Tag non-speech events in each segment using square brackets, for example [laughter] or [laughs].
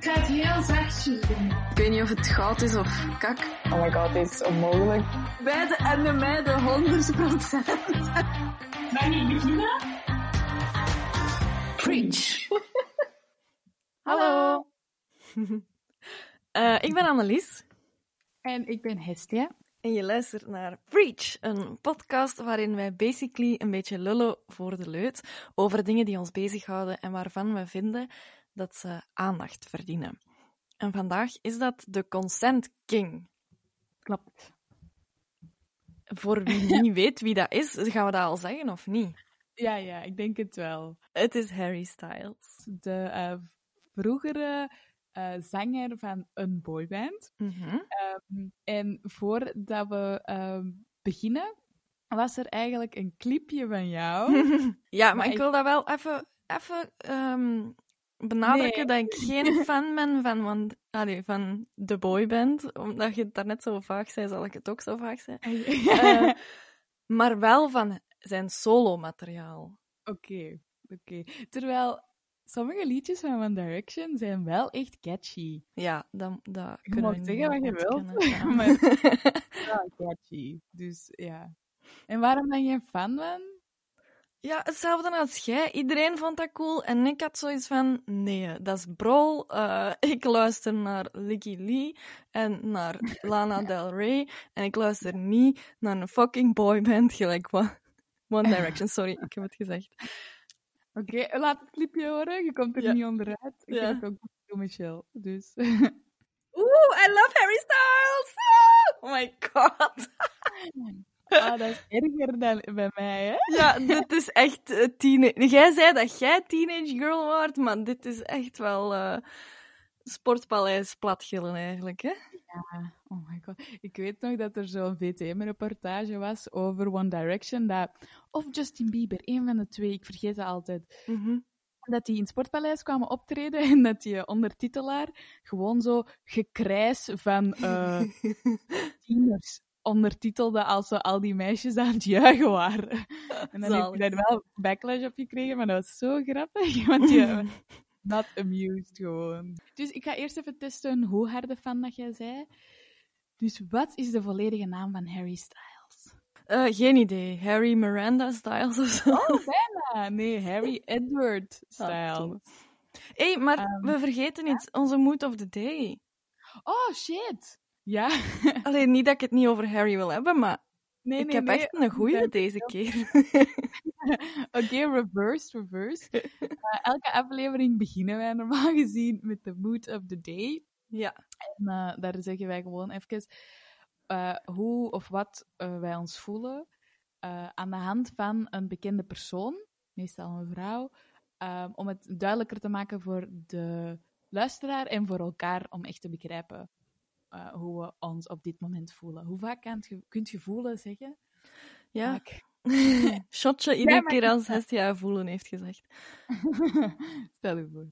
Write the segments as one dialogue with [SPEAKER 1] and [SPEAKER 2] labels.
[SPEAKER 1] Ik ga het heel zachtjes doen.
[SPEAKER 2] Ik weet niet of het goud is of kak.
[SPEAKER 3] Oh my god, dit is onmogelijk.
[SPEAKER 2] Beide en de meiden 100 procent.
[SPEAKER 1] Mag ik beginnen?
[SPEAKER 2] Preach. [laughs] Hallo. [laughs] Eh, ik ben Annelies.
[SPEAKER 4] En ik ben Hestia.
[SPEAKER 2] En je luistert naar Preach, een podcast waarin wij basically een beetje lullen voor de leut over dingen die ons bezighouden en waarvan we vinden dat ze aandacht verdienen. En vandaag is dat de Consent King.
[SPEAKER 4] Klopt.
[SPEAKER 2] Voor wie [laughs] niet weet wie dat is, gaan we dat al zeggen of niet?
[SPEAKER 4] Ja, ja, ik denk het wel.
[SPEAKER 2] Het is Harry Styles.
[SPEAKER 4] De eh, vroegere eh, zanger van een boyband.
[SPEAKER 2] Mhm.
[SPEAKER 4] Ehm, en voordat we ehm, beginnen, was er eigenlijk een clipje van jou. [laughs]
[SPEAKER 2] ja, maar,
[SPEAKER 4] Maar
[SPEAKER 2] ik
[SPEAKER 4] ik-
[SPEAKER 2] wil dat wel even, even ehm, benadrukken dat ik geen [laughs] fan ben van, van, allee, van de boyband. Omdat je het daarnet zo vaag zei, zal ik het ook zo vaag zijn. Eh, [laughs] maar wel van zijn solo-materiaal.
[SPEAKER 4] Oké, oké. Terwijl sommige liedjes van One Direction zijn wel echt catchy.
[SPEAKER 2] Ja, dat, dat
[SPEAKER 4] Je
[SPEAKER 2] kunnen
[SPEAKER 4] mag
[SPEAKER 2] we
[SPEAKER 4] zeggen wat je wilt,
[SPEAKER 2] ja. [laughs]
[SPEAKER 4] maar- Wel catchy. Dus ja. En waarom ben je fan van?
[SPEAKER 2] Ja, hetzelfde als jij. Iedereen vond dat cool. En ik had zoiets van, nee, dat is brol. Eh, ik luister naar Licky Lee en naar Lana Del Rey. En ik luister niet naar een fucking boyband gelijk One, One [laughs] Direction. Sorry, ik heb het gezegd.
[SPEAKER 4] Oké, laat het clipje horen. Je komt er
[SPEAKER 2] Ja.
[SPEAKER 4] niet onderuit. Ik
[SPEAKER 2] Ja.
[SPEAKER 4] heb het ook doen, Michelle. Dus.
[SPEAKER 2] Oeh, I love Harry Styles! Ah! Oh my god. [laughs]
[SPEAKER 4] ah, dat is erger dan bij mij, hè?
[SPEAKER 2] Ja, dit is echt uh, teenage... Jij zei dat jij teenage girl wordt, maar dit is echt wel eh sportpaleis platgillen eigenlijk, hè?
[SPEAKER 4] Ja, oh my god. Ik weet nog dat er zo'n VTM-reportage was over One Direction. Dat, of Justin Bieber, een van de twee, ik vergeet dat altijd.
[SPEAKER 2] Mhm.
[SPEAKER 4] Dat die in het Sportpaleis kwamen optreden en dat die ondertitelaar gewoon zo gekrijs van eh, [laughs] tieners ondertitelde als ze al die meisjes aan het juichen waren. [laughs] En dan heb ik daar wel backlash op gekregen, maar dat was zo grappig, [laughs] want die not amused gewoon. Dus ik ga eerst even testen hoe harde fan dat jij zei. Dus wat is de volledige naam van Harry Styles?
[SPEAKER 2] Eh, geen idee. Harry Miranda Styles of zo. [laughs]
[SPEAKER 4] Ah, nee, Harry Edward Styles.
[SPEAKER 2] doe. hey, maar
[SPEAKER 4] Ehm,
[SPEAKER 2] we vergeten iets. Onze mood of the day.
[SPEAKER 4] Oh, shit. Ja. [laughs]
[SPEAKER 2] Alleen niet dat ik het niet over Harry wil hebben, maar
[SPEAKER 4] Nee,
[SPEAKER 2] ik
[SPEAKER 4] nee,
[SPEAKER 2] heb
[SPEAKER 4] nee.
[SPEAKER 2] echt een goeie deze keer. [laughs]
[SPEAKER 4] Oké, reverse, reverse. [laughs] Eh, elke aflevering beginnen wij normaal gezien met de mood of the day.
[SPEAKER 2] ja.
[SPEAKER 4] En eh, daar zeggen wij gewoon even eh, hoe of wat wij ons voelen aan de hand van een bekende persoon, meestal een vrouw, om het duidelijker te maken voor de luisteraar en voor elkaar om echt te begrijpen eh, hoe we ons op dit moment voelen. Hoe vaak kan je, kunt je voelen zeggen?
[SPEAKER 2] Ja.
[SPEAKER 4] Vaak. [laughs]
[SPEAKER 2] Shotje iedere
[SPEAKER 4] maar
[SPEAKER 2] keer als Hestia voelen heeft gezegd. [laughs]
[SPEAKER 4] Stel je voor.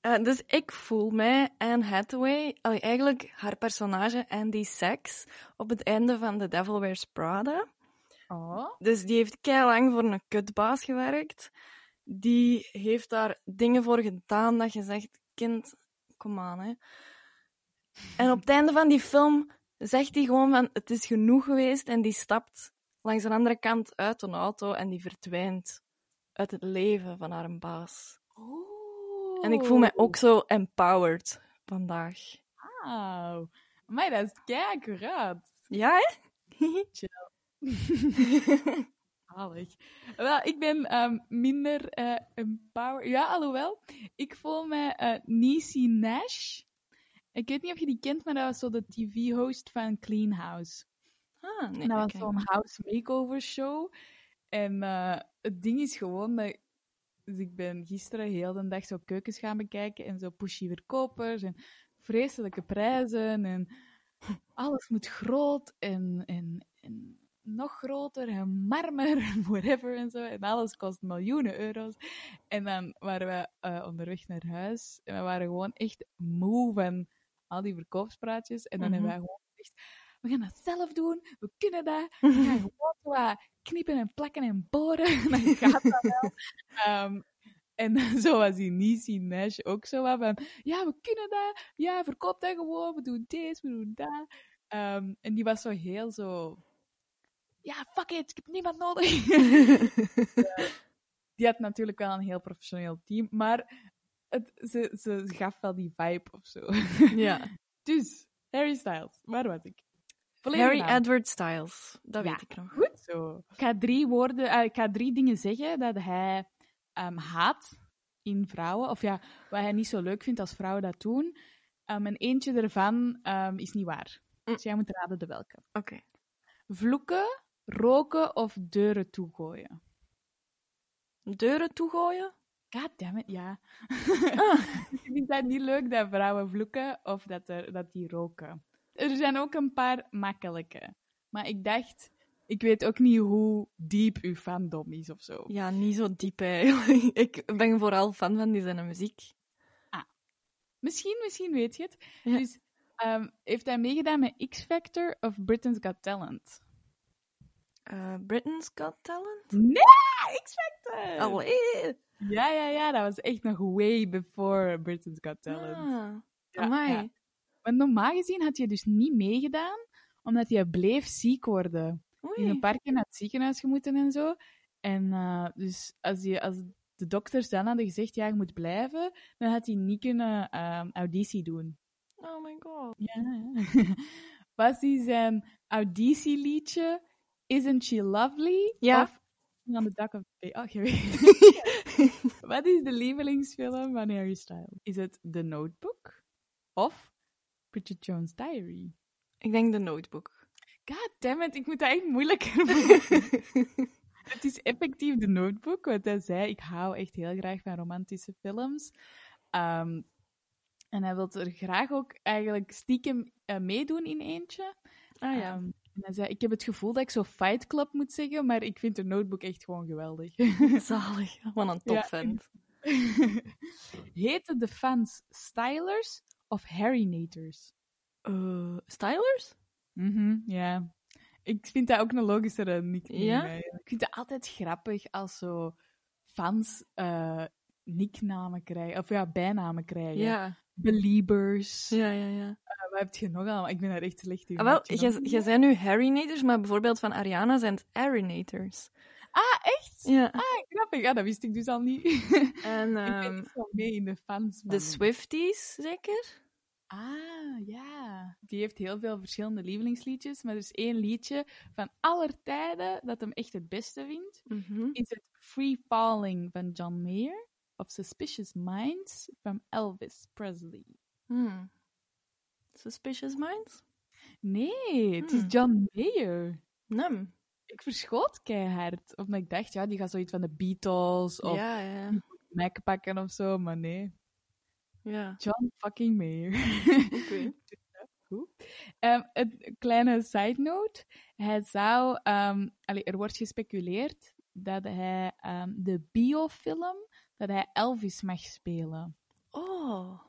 [SPEAKER 2] Eh, dus ik voel mij Anne Hathaway, allee, eigenlijk haar personage Andy Sachs, op het einde van The Devil Wears Prada.
[SPEAKER 4] Oh.
[SPEAKER 2] Dus die heeft lang voor een kutbaas gewerkt. Die heeft daar dingen voor gedaan dat je zegt, kind, kom aan, hè. En op het einde van die film zegt hij gewoon van, het is genoeg geweest. En die stapt langs de andere kant uit een auto en die verdwijnt uit het leven van haar baas. En ik voel mij ook zo empowered vandaag.
[SPEAKER 4] Wauw. Maar dat is kei accuraat.
[SPEAKER 2] Ja, hè? [laughs]
[SPEAKER 4] Zalig. Wel, ik ben ehm, minder eh empowered. Ja, alhoewel. Ik voel mij eh Niecy Nash. Ik weet niet of je die kent, maar dat was zo de tv-host van Clean House.
[SPEAKER 2] Ah, nee,
[SPEAKER 4] En dat was zo'n house makeover show. En eh, het ding is gewoon dat... Dus ik ben gisteren heel de dag zo keukens gaan bekijken en zo pushy verkopers en vreselijke prijzen en alles moet groot en, en, en nog groter en marmer [laughs] en whatever en zo. En alles kost miljoenen euro's. En dan waren we eh, onderweg naar huis en we waren gewoon echt moe van al die verkoopspraatjes. En dan
[SPEAKER 2] Mhm.
[SPEAKER 4] hebben wij gewoon gezegd, we gaan dat zelf doen, we kunnen dat. [laughs] We gaan gewoon wat knippen en plakken en boren. [laughs] dan gaat dat wel. Ehm, En [laughs] zo was die Niecy Nash ook zo wat van, ja, we kunnen dat, ja, verkoop dat gewoon, we doen dit, we doen dat. Ehm, en die was zo heel zo, ja, fuck it, ik heb niemand nodig. die had natuurlijk wel een heel professioneel team, maar het, ze, ze gaf wel die vibe of zo.
[SPEAKER 2] ja. [laughs]
[SPEAKER 4] dus, Harry Styles, waar was ik?
[SPEAKER 2] Harry
[SPEAKER 4] naam.
[SPEAKER 2] Edward Styles. Dat
[SPEAKER 4] Ja.
[SPEAKER 2] weet ik nog.
[SPEAKER 4] Goed zo. Ik ga drie woorden, eh, ik ga drie dingen zeggen dat hij ehm, haat in vrouwen. Of ja, wat hij niet zo leuk vindt als vrouwen dat doen. Ehm, en eentje ervan ehm, is niet waar.
[SPEAKER 2] Mm.
[SPEAKER 4] Dus jij moet raden de welke.
[SPEAKER 2] Oké.
[SPEAKER 4] Vloeken, roken of deuren toegooien.
[SPEAKER 2] Deuren toegooien?
[SPEAKER 4] God damn it, ja.
[SPEAKER 2] Ah.
[SPEAKER 4] Ik vind dat niet leuk dat vrouwen vloeken of dat, er, dat die roken. Er zijn ook een paar makkelijke. Maar ik dacht, ik weet ook niet hoe diep uw fandom is of zo.
[SPEAKER 2] Ja, niet zo diep eigenlijk. [laughs] ik ben vooral fan van die zijn muziek.
[SPEAKER 4] Misschien, misschien weet je het.
[SPEAKER 2] Ja.
[SPEAKER 4] Dus ehm, heeft hij meegedaan met X Factor of Britain's Got Talent?
[SPEAKER 2] Eh Britain's Got Talent?
[SPEAKER 4] Nee, X Factor!
[SPEAKER 2] Allee!
[SPEAKER 4] Ja, ja, ja, dat was echt nog way before Britain's Got Talent.
[SPEAKER 2] Ah,
[SPEAKER 4] Ja,
[SPEAKER 2] amai.
[SPEAKER 4] ja. Want normaal gezien had hij dus niet meegedaan, omdat hij bleef ziek worden. In een keer naar het ziekenhuis gemoeten en zo. En eh, dus als, je, als de dokters dan hadden gezegd, ja, je moet blijven, dan had hij niet kunnen ehm, auditie doen.
[SPEAKER 2] Oh my god.
[SPEAKER 4] Ja. [laughs] Was hij zijn auditieliedje Isn't She Lovely?
[SPEAKER 2] Ja.
[SPEAKER 4] Of on the Duck of the? Oh, weet. [laughs] Wat is de lievelingsfilm van Harry Styles? Is het The Notebook? Of Bridget Jones' Diary?
[SPEAKER 2] Ik denk de notebook.
[SPEAKER 4] God damn it, ik moet dat echt moeilijker [laughs] maken. Het is effectief de notebook, wat hij zei. Ik hou echt heel graag van romantische films. Ehm, en hij wil er graag ook eigenlijk stiekem eh, meedoen in eentje.
[SPEAKER 2] ah ja.
[SPEAKER 4] Ehm, en hij zei, ik heb het gevoel dat ik zo Fight Club moet zeggen, maar ik vind de notebook echt gewoon geweldig. [laughs]
[SPEAKER 2] Zalig. Wat een
[SPEAKER 4] Ja,
[SPEAKER 2] topfan. [laughs]
[SPEAKER 4] Heten de fans Stylers of Harrynators?
[SPEAKER 2] Eh stylers?
[SPEAKER 4] Mhm, ja. Ik vind dat ook een logischere nickname.
[SPEAKER 2] Ja?
[SPEAKER 4] Ik vind het altijd grappig als zo fans eh nicknamen krijgen. Of ja, bijnamen krijgen.
[SPEAKER 2] Ja.
[SPEAKER 4] Beliebers.
[SPEAKER 2] Ja, ja, ja.
[SPEAKER 4] Eh, wat heb je nog allemaal? Ik ben daar echt slecht in.
[SPEAKER 2] Ah, wel, jij zijn nu Harrynators, maar bijvoorbeeld van Ariana zijn het Arinators.
[SPEAKER 4] Ah, echt?
[SPEAKER 2] Ja.
[SPEAKER 4] Ah, grappig. Ja, dat wist ik dus al niet. [laughs]
[SPEAKER 2] En
[SPEAKER 4] ik ben
[SPEAKER 2] ehm,
[SPEAKER 4] echt zo mee in de fans.
[SPEAKER 2] de
[SPEAKER 4] van-
[SPEAKER 2] Swifties, zeker?
[SPEAKER 4] Ah, ja. Die heeft heel veel verschillende lievelingsliedjes, maar er is één liedje van aller tijden dat hem echt het beste vindt.
[SPEAKER 2] Mhm.
[SPEAKER 4] Is het Free Falling van John Mayer of Suspicious Minds van Elvis Presley?
[SPEAKER 2] Hmm. Suspicious Minds?
[SPEAKER 4] Nee, het is
[SPEAKER 2] Hmm.
[SPEAKER 4] John Mayer.
[SPEAKER 2] Nem.
[SPEAKER 4] Ik verschoot keihard, omdat ik dacht, ja, die gaat zoiets van de Beatles of
[SPEAKER 2] Ja, ja,
[SPEAKER 4] Mac pakken of zo, maar nee.
[SPEAKER 2] ja.
[SPEAKER 4] John fucking Mayer. [laughs]
[SPEAKER 2] Oké.
[SPEAKER 4] Goed. Ehm, een kleine side note. Hij zou, allee, er wordt gespeculeerd dat hij ehm, de biofilm, dat hij Elvis mag spelen.
[SPEAKER 2] Oh.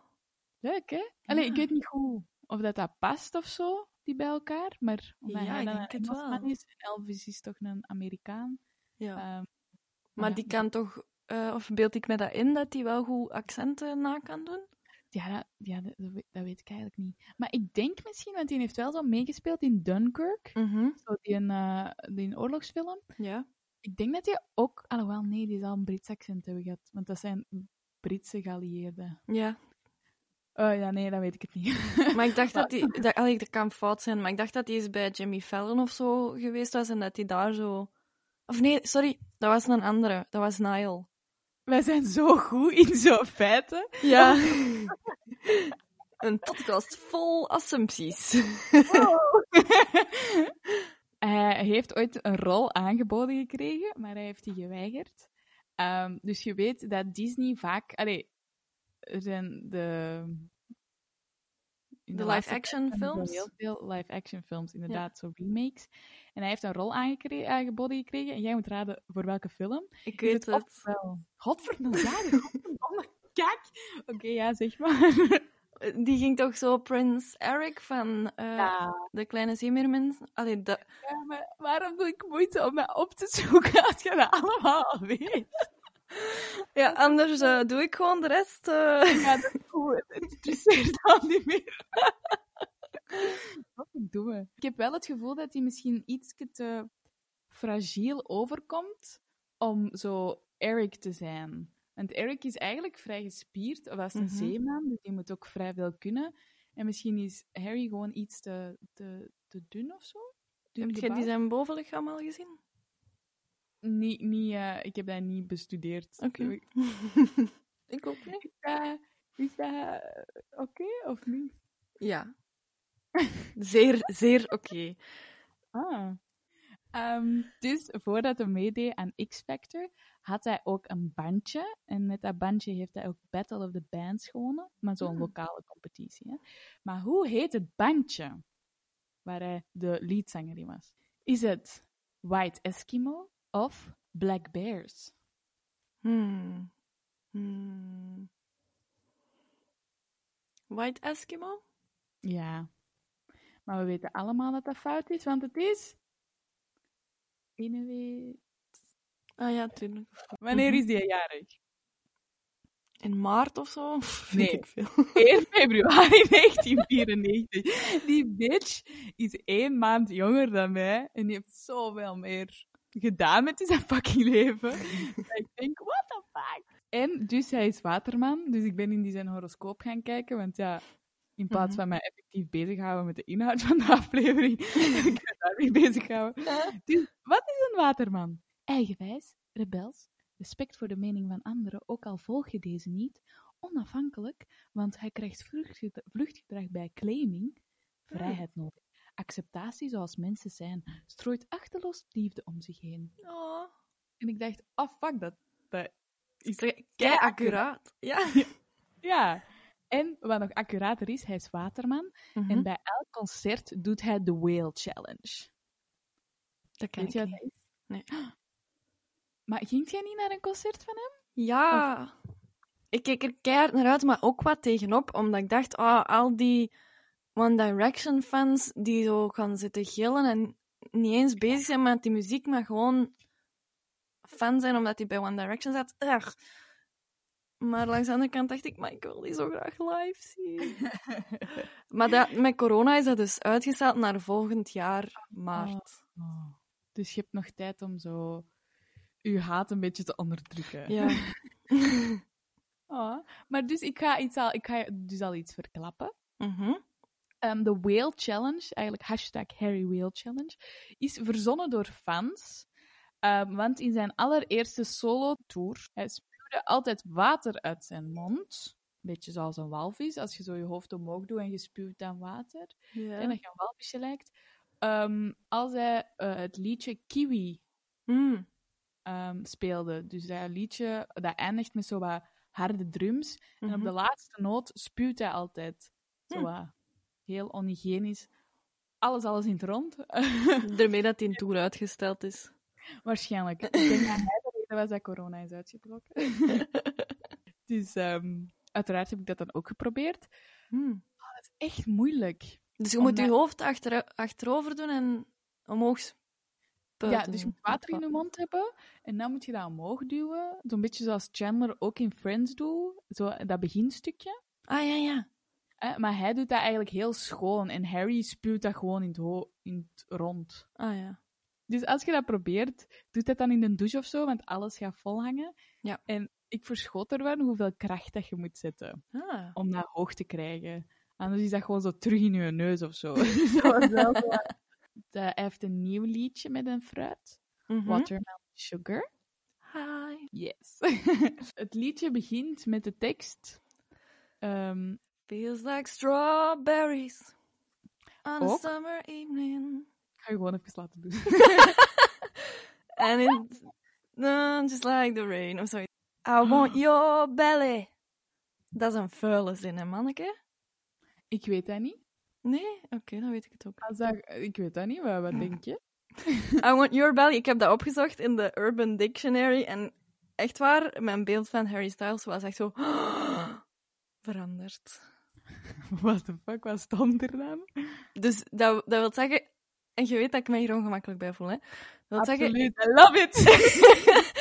[SPEAKER 4] Leuk, hè? Allee,
[SPEAKER 2] Ja.
[SPEAKER 4] ik weet niet hoe, of dat, dat past of zo, die bij elkaar, maar omdat
[SPEAKER 2] Ja,
[SPEAKER 4] hij
[SPEAKER 2] ik
[SPEAKER 4] dan
[SPEAKER 2] denk
[SPEAKER 4] een
[SPEAKER 2] het wel.
[SPEAKER 4] is, en Elvis is toch een Amerikaan.
[SPEAKER 2] Ja.
[SPEAKER 4] Ehm,
[SPEAKER 2] Maar
[SPEAKER 4] ja.
[SPEAKER 2] die kan toch... eh, of beeld ik me dat in, dat die wel goed accenten na kan doen?
[SPEAKER 4] ja, dat, ja dat, dat weet- ik eigenlijk niet. Maar ik denk misschien, want hij heeft wel zo meegespeeld in Dunkirk,
[SPEAKER 2] Mhm.
[SPEAKER 4] zo die, een, eh, die een oorlogsfilm.
[SPEAKER 2] Ja.
[SPEAKER 4] Ik denk dat hij ook, alhoewel nee, die zal een Brits accent hebben gehad, want dat zijn Britse geallieerden.
[SPEAKER 2] Ja.
[SPEAKER 4] Oh ja, nee, dan weet ik het niet. [laughs]
[SPEAKER 2] Maar ik dacht dat die... Dat, allee, dat kan fout zijn, maar ik dacht dat die eens bij Jimmy Fallon of zo geweest was en dat die daar zo... Of nee, sorry, dat was een andere. Dat was Niall.
[SPEAKER 4] Wij zijn zo goed in zo'n feiten.
[SPEAKER 2] Ja. [laughs] een podcast vol assumpties. [laughs]
[SPEAKER 4] hij heeft ooit een rol aangeboden gekregen, maar hij heeft die geweigerd. Ehm, dus je weet dat Disney vaak... Allee, zijn de...
[SPEAKER 2] De live-action films?
[SPEAKER 4] Heel veel live-action films, inderdaad, zo remakes. En hij heeft een rol aangeboden gekregen en jij moet raden voor welke film.
[SPEAKER 2] Ik weet
[SPEAKER 4] het Godverdomme, ja, [laughs] kak. Oké, ja, zeg maar. [laughs]
[SPEAKER 2] Die ging toch zo Prins Eric van eh,
[SPEAKER 4] Ja,
[SPEAKER 2] De Kleine. Allee,
[SPEAKER 4] ja, maar waarom doe ik moeite om mij op te zoeken [laughs] als je dat allemaal al weet?
[SPEAKER 2] Ja, anders eh, doe ik gewoon de rest. eh.
[SPEAKER 4] Ja, dat is goed. Het interesseert [laughs] al niet meer. Wat een domme. Ik heb wel het gevoel dat hij misschien iets te fragiel overkomt om zo Eric te zijn. Want Eric is eigenlijk vrij gespierd, of is een
[SPEAKER 2] Mhm.
[SPEAKER 4] zeeman, dus die moet ook vrij veel kunnen. En misschien is Harry gewoon iets te, te, te dun of zo. Dun
[SPEAKER 2] Heb jij
[SPEAKER 4] gebouwd.
[SPEAKER 2] die zijn bovenlichaam al gezien?
[SPEAKER 4] Niet, niet, eh, ik heb dat niet bestudeerd.
[SPEAKER 2] Oké.
[SPEAKER 4] Ik- [laughs]
[SPEAKER 2] ik ook niet.
[SPEAKER 4] Is dat, is dat eh, oké of niet?
[SPEAKER 2] Ja. Zeer, zeer oké.
[SPEAKER 4] Ah. Ehm, dus voordat hij meedeed aan X-Factor, had hij ook een bandje. En met dat bandje heeft hij ook Battle of the Bands gewonnen. Maar zo'n
[SPEAKER 2] Hmm.
[SPEAKER 4] lokale competitie. Hè. Maar hoe heet het bandje waar hij de leadzanger in was? Is het White Eskimo of Black Bears?
[SPEAKER 2] Hmm. Hmm. White Eskimo?
[SPEAKER 4] Ja. Maar we weten allemaal dat dat fout is, want het is... Inuit...
[SPEAKER 2] Ah ja, tuurlijk.
[SPEAKER 4] Wanneer
[SPEAKER 2] Mhm.
[SPEAKER 4] is die jarig?
[SPEAKER 2] In maart of zo? [laughs] Weet
[SPEAKER 4] Nee.
[SPEAKER 2] ik veel. [laughs]
[SPEAKER 4] 1 februari [laughs] 1994. Die bitch is één maand jonger dan mij en die heeft zoveel meer gedaan met zijn fucking leven. Dat ik denk, what the fuck? En dus hij is waterman, dus ik ben in die zijn horoscoop gaan kijken, want ja, in plaats
[SPEAKER 2] Mhm.
[SPEAKER 4] van mij effectief bezighouden met de inhoud van de [laughs] aflevering, ik ga daar niet bezighouden. Dus wat is een waterman? Eigenwijs, rebels, respect voor de mening van anderen, ook al volg je deze niet, onafhankelijk, want hij krijgt vluchtgedra- vluchtgedrag bij claiming, vrijheid nodig. Acceptatie zoals mensen zijn, strooit achterloos liefde om zich heen.
[SPEAKER 2] Oh.
[SPEAKER 4] En ik dacht, oh fuck, dat, dat is...
[SPEAKER 2] Kei accuraat. Ja. [laughs]
[SPEAKER 4] Ja. En wat nog accurater is, hij is waterman.
[SPEAKER 2] Mhm.
[SPEAKER 4] En bij elk concert doet hij de Whale Challenge.
[SPEAKER 2] Dat ken
[SPEAKER 4] Weet
[SPEAKER 2] ik niet. Nee. [gasps]
[SPEAKER 4] Maar ging jij niet naar een concert van hem?
[SPEAKER 2] Ja. Ik keek er keihard naar uit, maar ook wat tegenop. Omdat ik dacht, ah, al die One Direction fans die zo gaan zitten gillen en niet eens bezig zijn met die muziek, maar gewoon fan zijn omdat hij bij One Direction zat. Ugh. Maar langs de andere kant dacht ik, maar ik wil die zo graag live zien. [laughs] maar dat, met corona is dat dus uitgesteld naar volgend jaar maart.
[SPEAKER 4] Oh. Dus je hebt nog tijd om zo je haat een beetje te onderdrukken.
[SPEAKER 2] Ja.
[SPEAKER 4] Oh. [laughs] Maar dus ik ga, iets al, ik ga dus al iets verklappen.
[SPEAKER 2] Mhm.
[SPEAKER 4] Ehm, de Whale Challenge, eigenlijk hashtag Harry Whale Challenge, is verzonnen door fans. Ehm, want in zijn allereerste solo-tour, hij altijd water uit zijn mond. Beetje zoals een walvis, als je zo je hoofd omhoog doet en je spuwt dan water.
[SPEAKER 2] Ja.
[SPEAKER 4] En dat je een walvisje lijkt. Ehm, als hij eh, het liedje Kiwi
[SPEAKER 2] Mm.
[SPEAKER 4] ehm, speelde, dus dat liedje dat eindigt met zo wat harde drums. En op
[SPEAKER 2] Mhm.
[SPEAKER 4] de laatste noot spuwt hij altijd. Zo
[SPEAKER 2] Hm.
[SPEAKER 4] heel onhygiënisch. Alles, alles in het rond. [laughs]
[SPEAKER 2] Daarmee dat die een tour uitgesteld is.
[SPEAKER 4] Waarschijnlijk. Ik denk dat hij reden was dat corona is uitgebroken. [laughs] dus ehm, uiteraard heb ik dat dan ook geprobeerd.
[SPEAKER 2] Hmm.
[SPEAKER 4] Dat is echt moeilijk.
[SPEAKER 2] Dus je moet je
[SPEAKER 4] dat-
[SPEAKER 2] hoofd achter, achterover doen en omhoog
[SPEAKER 4] Ja, dus je moet water in je mond hebben en dan moet je dat omhoog duwen. Zo'n beetje zoals Chandler ook in Friends doet. Zo, dat beginstukje.
[SPEAKER 2] Ah, ja, ja.
[SPEAKER 4] Eh, maar hij doet dat eigenlijk heel schoon en Harry spuwt dat gewoon in het, in het rond.
[SPEAKER 2] Ah, ja.
[SPEAKER 4] Dus als je dat probeert, doe dat dan in de douche of zo, want alles gaat vol hangen.
[SPEAKER 2] Ja.
[SPEAKER 4] En ik verschoot ervan hoeveel kracht dat je moet zetten
[SPEAKER 2] Ah.
[SPEAKER 4] om dat hoog te krijgen. Anders is dat gewoon zo terug in je neus of zo. [laughs] [laughs] Dat was wel zo. De- hij heeft een nieuw liedje met een fruit.
[SPEAKER 2] Mhm.
[SPEAKER 4] Watermelon Sugar.
[SPEAKER 2] Hi.
[SPEAKER 4] Yes. [laughs] het liedje begint met de tekst. ehm,
[SPEAKER 2] Feels like strawberries on a summer evening.
[SPEAKER 4] Ik ga je gewoon even laten doen.
[SPEAKER 2] And it's uh, just like the rain. Of zoiets. I want [gasps] your belly. Dat is een vuile zin, hè, manneke?
[SPEAKER 4] ik weet dat niet.
[SPEAKER 2] Nee? Oké, dan weet ik het ook.
[SPEAKER 4] Als dat, ik weet dat niet. Wat, wat denk je? [laughs]
[SPEAKER 2] I want your belly. Ik heb dat opgezocht in de Urban Dictionary. En echt waar, mijn beeld van Harry Styles was echt zo... [gasps] veranderd. [laughs]
[SPEAKER 4] What the fuck, wat stond er dan?
[SPEAKER 2] Dus dat, dat wil zeggen... En je weet dat ik me hier ongemakkelijk bij voel, hè? Dat zeggen...
[SPEAKER 4] Absoluut, I love it!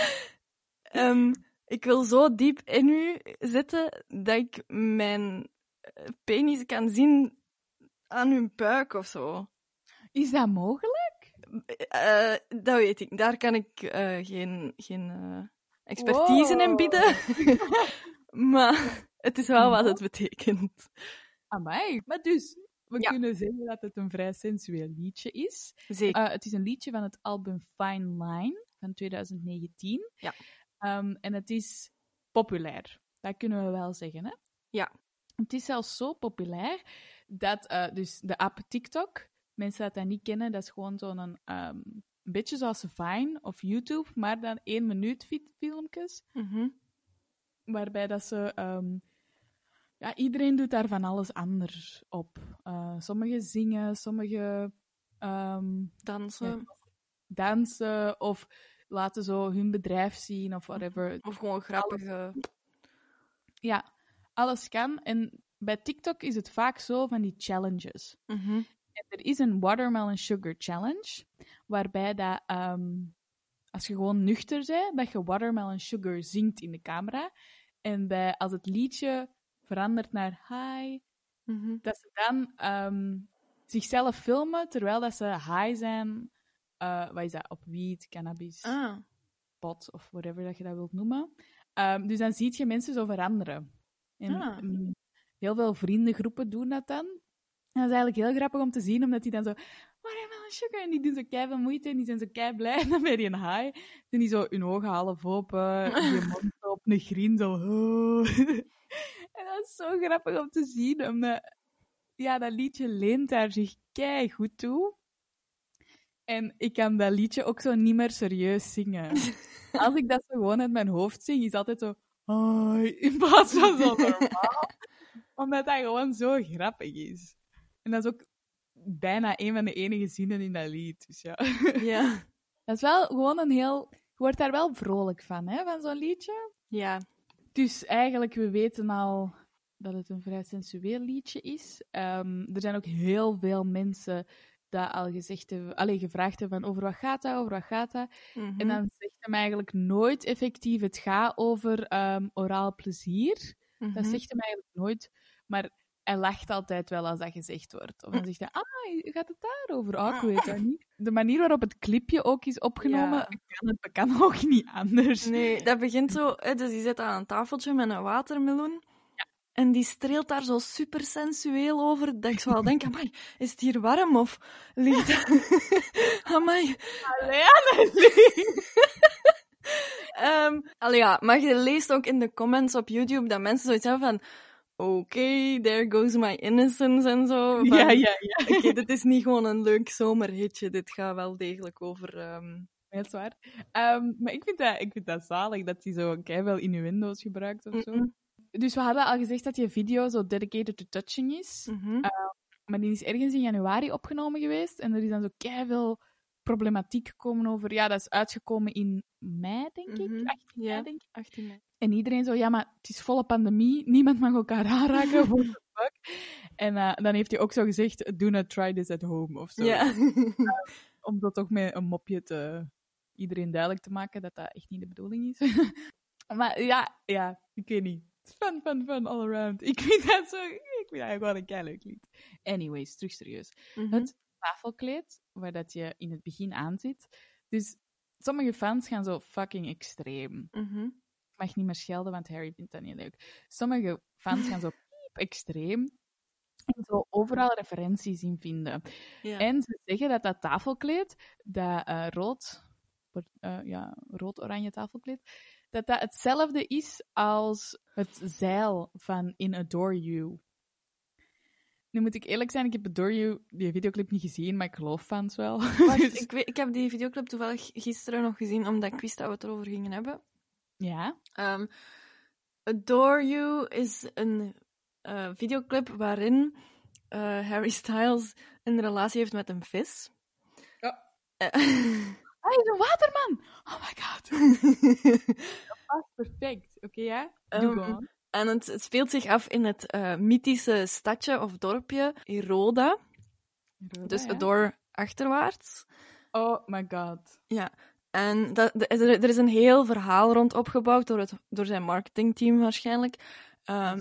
[SPEAKER 4] [laughs]
[SPEAKER 2] ehm, ik wil zo diep in u zitten dat ik mijn eh, penis kan zien aan uw buik of zo.
[SPEAKER 4] Is dat mogelijk?
[SPEAKER 2] Eh, dat weet ik. Daar kan ik eh, geen, geen expertise in bieden. [laughs] maar het is wel wat het betekent.
[SPEAKER 4] Amai. Maar dus, we
[SPEAKER 2] Ja.
[SPEAKER 4] kunnen zeggen dat het een vrij sensueel liedje is.
[SPEAKER 2] Zeker.
[SPEAKER 4] Eh, het is een liedje van het album Fine Line van 2019.
[SPEAKER 2] Ja.
[SPEAKER 4] Ehm, en het is populair. Dat kunnen we wel zeggen, hè?
[SPEAKER 2] Ja.
[SPEAKER 4] Het is zelfs zo populair dat eh, dus de app TikTok, mensen dat dat niet kennen, dat is gewoon zo'n een beetje zoals Vine of YouTube, maar dan één minuut fi- filmpjes,
[SPEAKER 2] Mhm.
[SPEAKER 4] waarbij dat ze... ehm, ja, iedereen doet daar van alles anders op. Eh, sommigen zingen, sommigen ehm,
[SPEAKER 2] Dansen.
[SPEAKER 4] dansen of laten zo hun bedrijf zien of whatever.
[SPEAKER 2] Of gewoon grappige...
[SPEAKER 4] Ja, alles kan. En bij TikTok is het vaak zo van die challenges.
[SPEAKER 2] Mhm.
[SPEAKER 4] En er is een watermelon sugar challenge, waarbij dat, ehm, als je gewoon nuchter bent, dat je watermelon sugar zingt in de camera. En bij, als het liedje verandert naar hi,
[SPEAKER 2] Mhm.
[SPEAKER 4] dat ze dan ehm, zichzelf filmen terwijl dat ze high zijn. eh, wat is dat? Op wiet, cannabis,
[SPEAKER 2] Ah.
[SPEAKER 4] pot of whatever dat je dat wilt noemen. Ehm, dus dan zie je mensen zo veranderen. En
[SPEAKER 2] Ah.
[SPEAKER 4] mm, heel veel vriendengroepen doen dat dan. En dat is eigenlijk heel grappig om te zien, omdat die dan zo... Watermelon sugar! En die doen zo keiveel moeite en die zijn zo kei blij. En [laughs] dan ben je een high. Dan die zo hun ogen half open, [laughs] je mond op een grin, zo... [laughs] en dat is zo grappig om te zien, omdat... Ja, dat liedje leent daar zich kei goed toe. En ik kan dat liedje ook zo niet meer serieus zingen. [laughs] Als ik dat zo gewoon uit mijn hoofd zing, is het altijd zo... Hoi, in plaats van zo normaal. Omdat dat gewoon zo grappig is. En dat is ook bijna een van de enige zinnen in dat lied. Dus ja.
[SPEAKER 2] Ja. [laughs]
[SPEAKER 4] Dat is wel gewoon een heel... Je wordt daar wel vrolijk van, hè, van zo'n liedje.
[SPEAKER 2] Ja.
[SPEAKER 4] Dus eigenlijk, we weten al dat het een vrij sensueel liedje is. Ehm, er zijn ook heel veel mensen dat al gezegd hebben, alleen gevraagd hebben van over wat gaat dat, over wat gaat dat.
[SPEAKER 2] Mhm.
[SPEAKER 4] En dan zegt hem eigenlijk nooit effectief, het gaat over ehm, oraal plezier. Dat
[SPEAKER 2] Mhm.
[SPEAKER 4] zegt hem eigenlijk nooit, maar hij lacht altijd wel als dat gezegd wordt. Of dan zegt hij, ah, gaat het daarover? Ah, ik weet dat niet. De manier waarop het clipje ook is opgenomen,
[SPEAKER 2] Ja.
[SPEAKER 4] kan, het kan [laughs] ook niet anders.
[SPEAKER 2] Nee, dat begint zo... Hè, dus die zit aan een tafeltje met een watermeloen. En die streelt daar zo super sensueel over, dat ik zo al denk, amai, is het hier warm of ligt het... [laughs] amai.
[SPEAKER 4] Allee. [laughs]
[SPEAKER 2] Ehm, allee, ja, maar je leest ook in de comments op YouTube dat mensen zoiets hebben van oké, there goes my innocence en zo. Van,
[SPEAKER 4] Ja, ja, ja.
[SPEAKER 2] Oké, dit is niet gewoon een leuk zomerhitje, dit gaat wel degelijk over... ehm,
[SPEAKER 4] Heel zwaar. Ehm, maar ik vind, dat, ik vind dat zalig dat hij zo wel in je Windows gebruikt of zo.
[SPEAKER 2] Mm-mm.
[SPEAKER 4] Dus we hadden al gezegd dat die video zo dedicated to touching is.
[SPEAKER 2] mhm.
[SPEAKER 4] Maar die is ergens in januari opgenomen geweest. En er is dan zo veel problematiek gekomen over... Ja, dat is uitgekomen in mei, denk ik.
[SPEAKER 2] Mhm,
[SPEAKER 4] 18 mei,
[SPEAKER 2] ja.
[SPEAKER 4] denk ik.
[SPEAKER 2] 18 mei.
[SPEAKER 4] En iedereen zo, ja, maar het is volle pandemie. Niemand mag elkaar aanraken. What the [laughs] fuck? En eh, dan heeft hij ook zo gezegd, do not try this at home, of zo.
[SPEAKER 2] Ja. [laughs]
[SPEAKER 4] Om dat toch met een mopje te... Iedereen duidelijk te maken dat dat echt niet de bedoeling is. [laughs] maar ja, ja, ik weet niet. Fun, fun, fun all around. Ik vind dat zo... Ik vind gewoon een keileuk lied. Anyways, terug serieus.
[SPEAKER 2] Mhm.
[SPEAKER 4] Het tafelkleed, waar dat je in het begin aan zit. Dus sommige fans gaan zo fucking extreem.
[SPEAKER 2] Mhm.
[SPEAKER 4] Ik mag niet meer schelden, want Harry vindt dat niet leuk. Sommige fans gaan zo piep extreem. En zo overal referenties in vinden.
[SPEAKER 2] Ja.
[SPEAKER 4] En ze zeggen dat dat tafelkleed, dat eh, rood, eh, ja, rood-oranje tafelkleed, dat dat hetzelfde is als het zeil van In Adore You. Nu moet ik eerlijk zijn, ik heb Adore You, die videoclip niet gezien, maar ik geloof fans wel.
[SPEAKER 2] Wacht, [laughs]
[SPEAKER 4] Dus-
[SPEAKER 2] ik, weet, ik heb die videoclip toevallig gisteren nog gezien, omdat ik wist dat we het erover gingen hebben.
[SPEAKER 4] Ja.
[SPEAKER 2] Ehm, Adore You is een eh, videoclip waarin eh, Harry Styles een relatie heeft met een vis.
[SPEAKER 4] Ja.
[SPEAKER 2] Eh, [laughs]
[SPEAKER 4] Hij is een waterman! Oh my god. [laughs] Dat is perfect. Oké, ja? Doe
[SPEAKER 2] Ehm, en het, het speelt zich af in het eh, mythische stadje of dorpje Iroda.
[SPEAKER 4] Roda,
[SPEAKER 2] Dus
[SPEAKER 4] ja?
[SPEAKER 2] Adore achterwaarts.
[SPEAKER 4] Oh my god.
[SPEAKER 2] Ja. En dat, er er is een heel verhaal rond opgebouwd door, het, door zijn marketingteam waarschijnlijk. Ehm,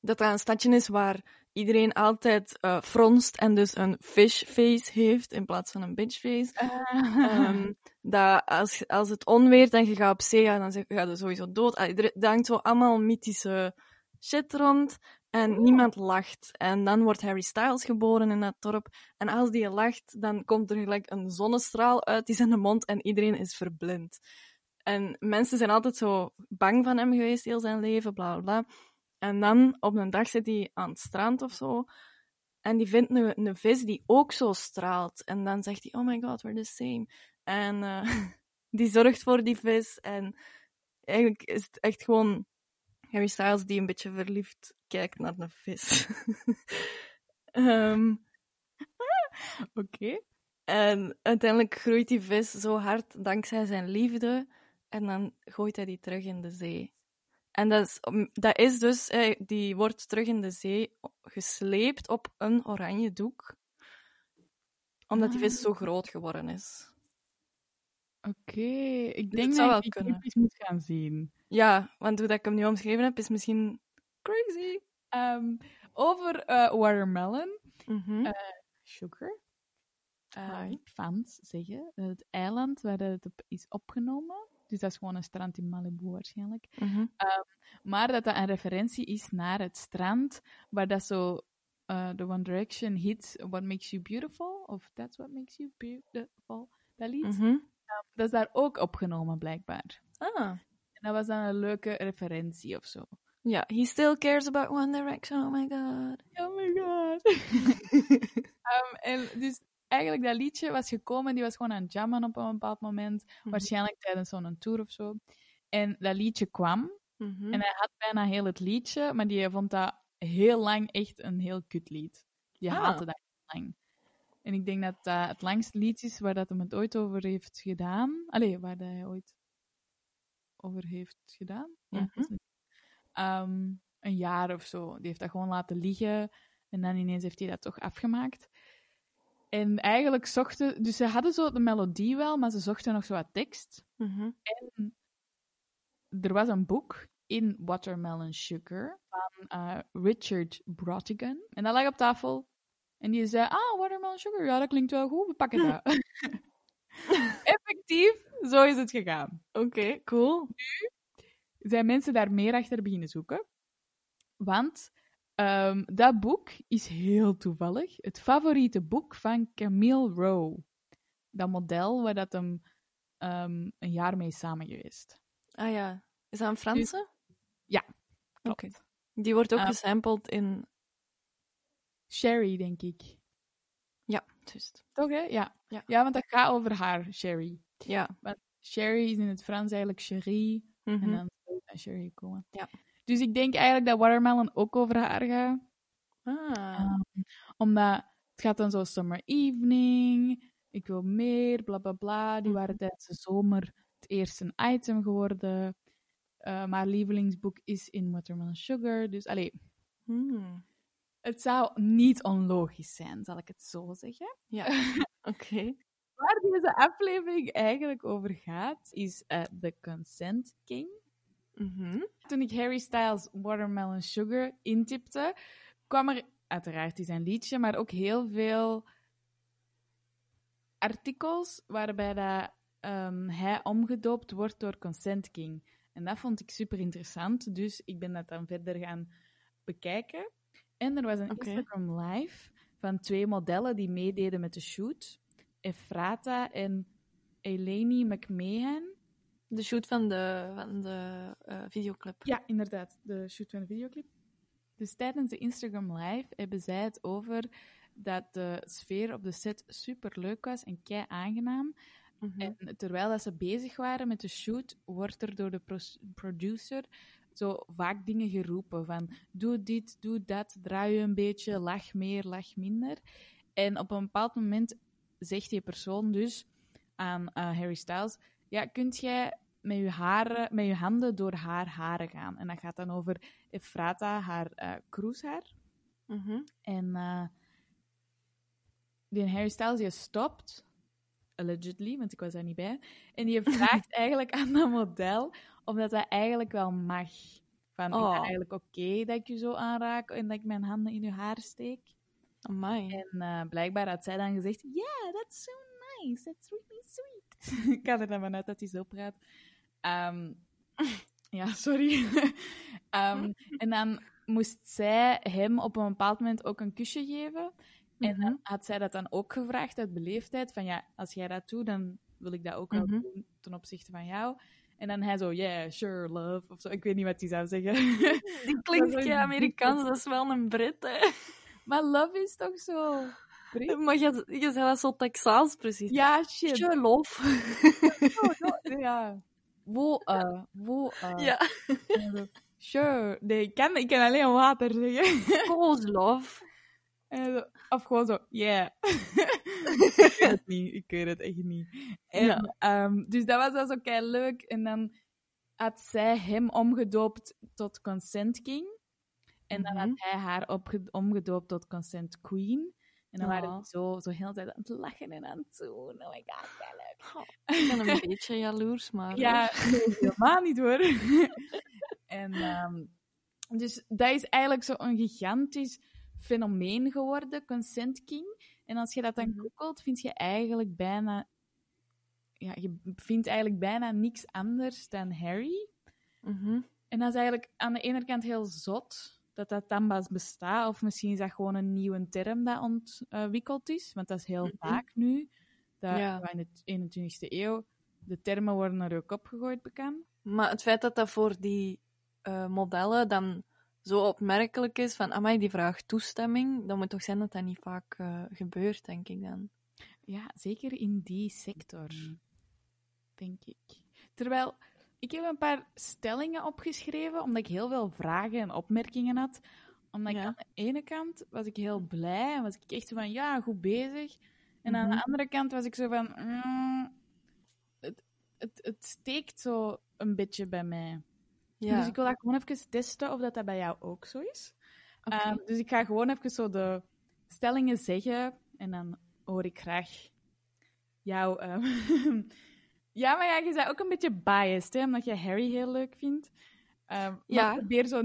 [SPEAKER 2] dat dat een stadje is waar iedereen altijd eh, fronst en dus een fish face heeft in plaats van een bitch face. Ehm, dat als, als het onweert en je gaat op zee, ja, dan ga je sowieso dood. Er hangt zo allemaal mythische shit rond en niemand lacht. En dan wordt Harry Styles geboren in dat dorp. En als die lacht, dan komt er gelijk een zonnestraal uit die zijn mond en iedereen is verblind. En mensen zijn altijd zo bang van hem geweest heel zijn leven, bla bla. En dan op een dag zit hij aan het strand of zo. En die vindt een, een vis die ook zo straalt. En dan zegt hij: Oh my god, we're the same. En eh, [laughs] die zorgt voor die vis. En eigenlijk is het echt gewoon Harry Styles die een beetje verliefd kijkt naar een vis. [laughs] Ehm, [laughs]
[SPEAKER 4] Oké.
[SPEAKER 2] en uiteindelijk groeit die vis zo hard dankzij zijn liefde. En dan gooit hij die terug in de zee. En dat is, dat is dus, die wordt terug in de zee gesleept op een oranje doek. Omdat die vis zo groot geworden is.
[SPEAKER 4] Oké, ik
[SPEAKER 2] Dus
[SPEAKER 4] denk
[SPEAKER 2] het
[SPEAKER 4] dat ik eens moet gaan zien.
[SPEAKER 2] Ja, want hoe dat ik hem nu omschreven heb, is misschien crazy.
[SPEAKER 4] Ehm, over eh, Watermelon. Eh, Sugar.
[SPEAKER 2] Hi.
[SPEAKER 4] fans zeggen dat het eiland waar het op is opgenomen, dus dat is gewoon een strand in Malibu waarschijnlijk,
[SPEAKER 2] Mhm.
[SPEAKER 4] maar dat dat een referentie is naar het strand waar dat zo eh de One Direction hit What Makes You Beautiful, of That's What Makes You Beautiful, dat lied.
[SPEAKER 2] Mhm.
[SPEAKER 4] Dat is daar ook opgenomen, blijkbaar.
[SPEAKER 2] Ah.
[SPEAKER 4] En dat was dan een leuke referentie of zo.
[SPEAKER 2] Ja, he still cares about One Direction, oh my god.
[SPEAKER 4] Oh my god. [laughs] Ehm, en dus eigenlijk dat liedje was gekomen, die was gewoon aan het jammen op een bepaald moment.
[SPEAKER 2] Mhm.
[SPEAKER 4] Waarschijnlijk tijdens zo'n tour of zo. En dat liedje kwam.
[SPEAKER 2] Mhm.
[SPEAKER 4] En hij had bijna heel het liedje, maar die vond dat heel lang echt een heel kut lied. Die
[SPEAKER 2] Ah.
[SPEAKER 4] haatte dat heel lang. En ik denk dat dat het langste lied is waar dat hem het ooit over heeft gedaan. Allee, waar dat hij ooit over heeft gedaan. Ja, is Ehm, een jaar of zo. Die heeft dat gewoon laten liggen. En dan ineens heeft hij dat toch afgemaakt. En eigenlijk zochten... Dus ze hadden zo de melodie wel, maar ze zochten nog zo wat tekst.
[SPEAKER 2] Mhm.
[SPEAKER 4] En er was een boek in Watermelon Sugar van eh, Richard Brottigan. En dat lag op tafel. En die zei, ah, Watermelon Sugar, ja, dat klinkt wel goed, we pakken dat. [laughs] [laughs] Effectief, zo is het gegaan.
[SPEAKER 2] Oké, cool.
[SPEAKER 4] Zijn mensen daar meer achter beginnen zoeken. Want ehm, dat boek is heel toevallig het favoriete boek van Camille Rowe. Dat model waar dat hem ehm, een jaar mee is samen geweest.
[SPEAKER 2] Ah ja, is dat een Franse?
[SPEAKER 4] Ja,
[SPEAKER 2] Oké.
[SPEAKER 4] klopt.
[SPEAKER 2] Die wordt ook
[SPEAKER 4] Ah.
[SPEAKER 2] gesampled in...
[SPEAKER 4] Sherry, denk ik.
[SPEAKER 2] Ja, juist.
[SPEAKER 4] Toch, hè? Ja.
[SPEAKER 2] Ja.
[SPEAKER 4] ja, want dat gaat over haar, Sherry.
[SPEAKER 2] Ja.
[SPEAKER 4] Sherry is in het Frans eigenlijk Cherie.
[SPEAKER 2] Mhm.
[SPEAKER 4] En dan Sherry.
[SPEAKER 2] Ja.
[SPEAKER 4] Dus ik denk eigenlijk dat Watermelon ook over haar gaat.
[SPEAKER 2] Ah.
[SPEAKER 4] Ehm, omdat het gaat dan zo Summer Evening, ik wil meer, bla bla bla. Die waren tijdens de zomer het eerste item geworden. Eh maar lievelingsboek is in Watermelon Sugar. Dus allee,
[SPEAKER 2] Hmm.
[SPEAKER 4] het zou niet onlogisch zijn, zal ik het zo zeggen.
[SPEAKER 2] Ja, [laughs] oké.
[SPEAKER 4] Waar deze aflevering eigenlijk over gaat, is eh The Consent King.
[SPEAKER 2] Mhm.
[SPEAKER 4] Toen ik Harry Styles Watermelon Sugar intipte, kwam er uiteraard is zijn liedje, maar ook heel veel artikels waarbij dat, ehm, hij omgedoopt wordt door Consent King. En dat vond ik super interessant, dus ik ben dat dan verder gaan bekijken. En er was een. Instagram live van twee modellen die meededen met de shoot. Efrata en Eleni McMahon.
[SPEAKER 2] De shoot van de, van de eh, videoclip.
[SPEAKER 4] Ja, inderdaad, de shoot van de videoclip. Dus tijdens de Instagram Live hebben zij het over dat de sfeer op de set super leuk was en kei aangenaam.
[SPEAKER 2] Mhm.
[SPEAKER 4] En terwijl dat ze bezig waren met de shoot, wordt er door de producer zo vaak dingen geroepen van doe dit, doe dat, draai je een beetje, lach meer, lach minder. En op een bepaald moment zegt die persoon dus aan Harry Styles, ja, kunt jij met je, haren, met je handen door haar haren gaan? En dat gaat dan over Efrata, haar.
[SPEAKER 2] Mhm.
[SPEAKER 4] En eh die Harry Styles die stopt allegedly, want ik was daar niet bij. En die [laughs] vraagt eigenlijk aan dat model of dat dat eigenlijk wel mag. Van, is
[SPEAKER 2] Oh.
[SPEAKER 4] dat eigenlijk oké dat ik je zo aanraak en dat ik mijn handen in je haar steek?
[SPEAKER 2] Amai.
[SPEAKER 4] En eh, blijkbaar had zij dan gezegd, yeah, that's so nice, that's really sweet. [laughs] ik ga er dan vanuit dat hij zo praat. Ehm, [laughs] ja, sorry. [laughs] Ehm, en dan moest zij hem op een bepaald moment ook een kusje geven. En
[SPEAKER 2] Mhm.
[SPEAKER 4] dan had zij dat dan ook gevraagd uit beleefdheid, van ja, als jij dat doet, dan wil ik dat ook wel
[SPEAKER 2] Mhm.
[SPEAKER 4] doen ten opzichte van jou. En dan hij zo, yeah, sure, love, of zo. Ik weet niet wat hij zou zeggen.
[SPEAKER 2] Die klinkt
[SPEAKER 4] een
[SPEAKER 2] Amerikaans, dat is wel een Brit, hè.
[SPEAKER 4] maar love is toch zo...
[SPEAKER 2] Maar je, je zei dat zo Texaans, precies.
[SPEAKER 4] Ja, shit.
[SPEAKER 2] Sure, love.
[SPEAKER 4] Oh, no, ja. Wo, eh, wo, eh.
[SPEAKER 2] Ja.
[SPEAKER 4] En zo, Sure. Nee, ik kan, ik kan alleen water zeggen.
[SPEAKER 2] Cold love.
[SPEAKER 4] En of gewoon zo, yeah. [laughs] ik weet het niet, ik weet het echt niet. En,
[SPEAKER 2] Ja.
[SPEAKER 4] ehm, dus dat was dan zo kei leuk. En dan had zij hem omgedoopt tot Consent King. En dan
[SPEAKER 2] Mhm.
[SPEAKER 4] had hij haar omgedoopt tot Consent Queen. En dan waren
[SPEAKER 2] Ja.
[SPEAKER 4] die zo, zo heel tijd aan het lachen en aan het doen. Oh my god, leuk.
[SPEAKER 2] Ik ben een beetje jaloers, maar...
[SPEAKER 4] Ja, [laughs] nee, helemaal niet hoor. [laughs] en ehm, dus dat is eigenlijk zo'n gigantisch fenomeen geworden, Consent King. En als je dat dan
[SPEAKER 2] Mhm.
[SPEAKER 4] googelt, vind je eigenlijk bijna... Ja, je vindt eigenlijk bijna niks anders dan Harry.
[SPEAKER 2] Mhm.
[SPEAKER 4] En dat is eigenlijk aan de ene kant heel zot dat dat dan bestaat. Of misschien is dat gewoon een nieuwe term dat ontwikkeld is. Want dat is heel
[SPEAKER 2] Mhm.
[SPEAKER 4] vaak nu. Dat
[SPEAKER 2] Ja.
[SPEAKER 4] in de 21ste eeuw, de termen worden er ook opgegooid bekend.
[SPEAKER 2] Maar het feit dat dat voor die eh, modellen dan zo opmerkelijk is van, amai, die vraagt toestemming, dan moet toch zijn dat dat niet vaak eh, gebeurt, denk ik dan.
[SPEAKER 4] Ja, zeker in die sector, denk ik. Terwijl, ik heb een paar stellingen opgeschreven, omdat ik heel veel vragen en opmerkingen had. Omdat ik aan de ene kant was ik heel blij en was ik echt zo van, ja, goed bezig. En aan de
[SPEAKER 2] Mhm.
[SPEAKER 4] andere kant was ik zo van, mm, het, het, het steekt zo een beetje bij mij.
[SPEAKER 2] Ja,
[SPEAKER 4] Dus ik wil dat gewoon even testen of dat, dat bij jou ook zo is.
[SPEAKER 2] oké.
[SPEAKER 4] Ehm, dus ik ga gewoon even zo de stellingen zeggen en dan hoor ik graag jou. ehm, [laughs] ja, maar ja, je bent ook een beetje biased, hè, omdat je Harry heel leuk vindt. Ehm, maar
[SPEAKER 2] Ja.
[SPEAKER 4] probeer zo,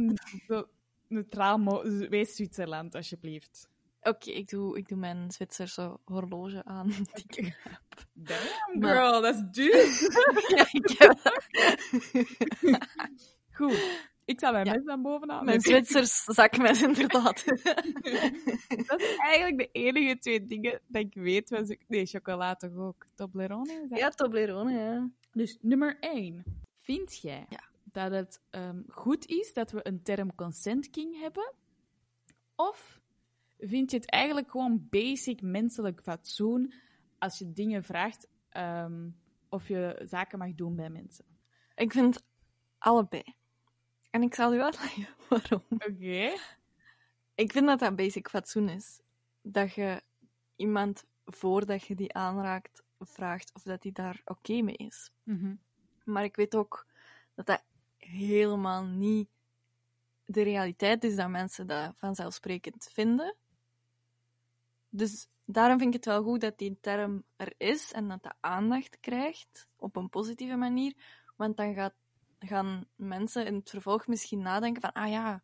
[SPEAKER 4] neutraal mo- wees Zwitserland, alsjeblieft.
[SPEAKER 2] Oké, ik, doe, ik doe mijn Zwitserse horloge aan. die [laughs] ik heb.
[SPEAKER 4] Damn, girl, dat is duur. [laughs]
[SPEAKER 2] ja, ik heb [laughs]
[SPEAKER 4] Goed, ik zal mijn
[SPEAKER 2] Ja.
[SPEAKER 4] mes dan bovenaan.
[SPEAKER 2] mijn Zwitsers zakmes, inderdaad. [laughs]
[SPEAKER 4] Dat is eigenlijk de enige twee dingen dat ik weet. Was. Nee, chocola toch ook. Toblerone? is dat?
[SPEAKER 2] ja, Toblerone, ja.
[SPEAKER 4] Dus nummer 1. Vind jij
[SPEAKER 2] Ja.
[SPEAKER 4] dat het ehm, goed is dat we een term consent king hebben? Of vind je het eigenlijk gewoon basic menselijk fatsoen als je dingen vraagt ehm, of je zaken mag doen bij mensen?
[SPEAKER 2] Ik vind allebei. En ik zal u uitleggen [laughs] waarom.
[SPEAKER 4] Oké.
[SPEAKER 2] Ik vind dat dat basic fatsoen is. Dat je iemand, voordat je die aanraakt, vraagt of dat hij daar oké mee is.
[SPEAKER 4] Mhm.
[SPEAKER 2] Maar ik weet ook dat dat helemaal niet de realiteit is dat mensen dat vanzelfsprekend vinden. Dus daarom vind ik het wel goed dat die term er is en dat dat aandacht krijgt op een positieve manier. Want dan gaat, gaan mensen in het vervolg misschien nadenken van, ah ja,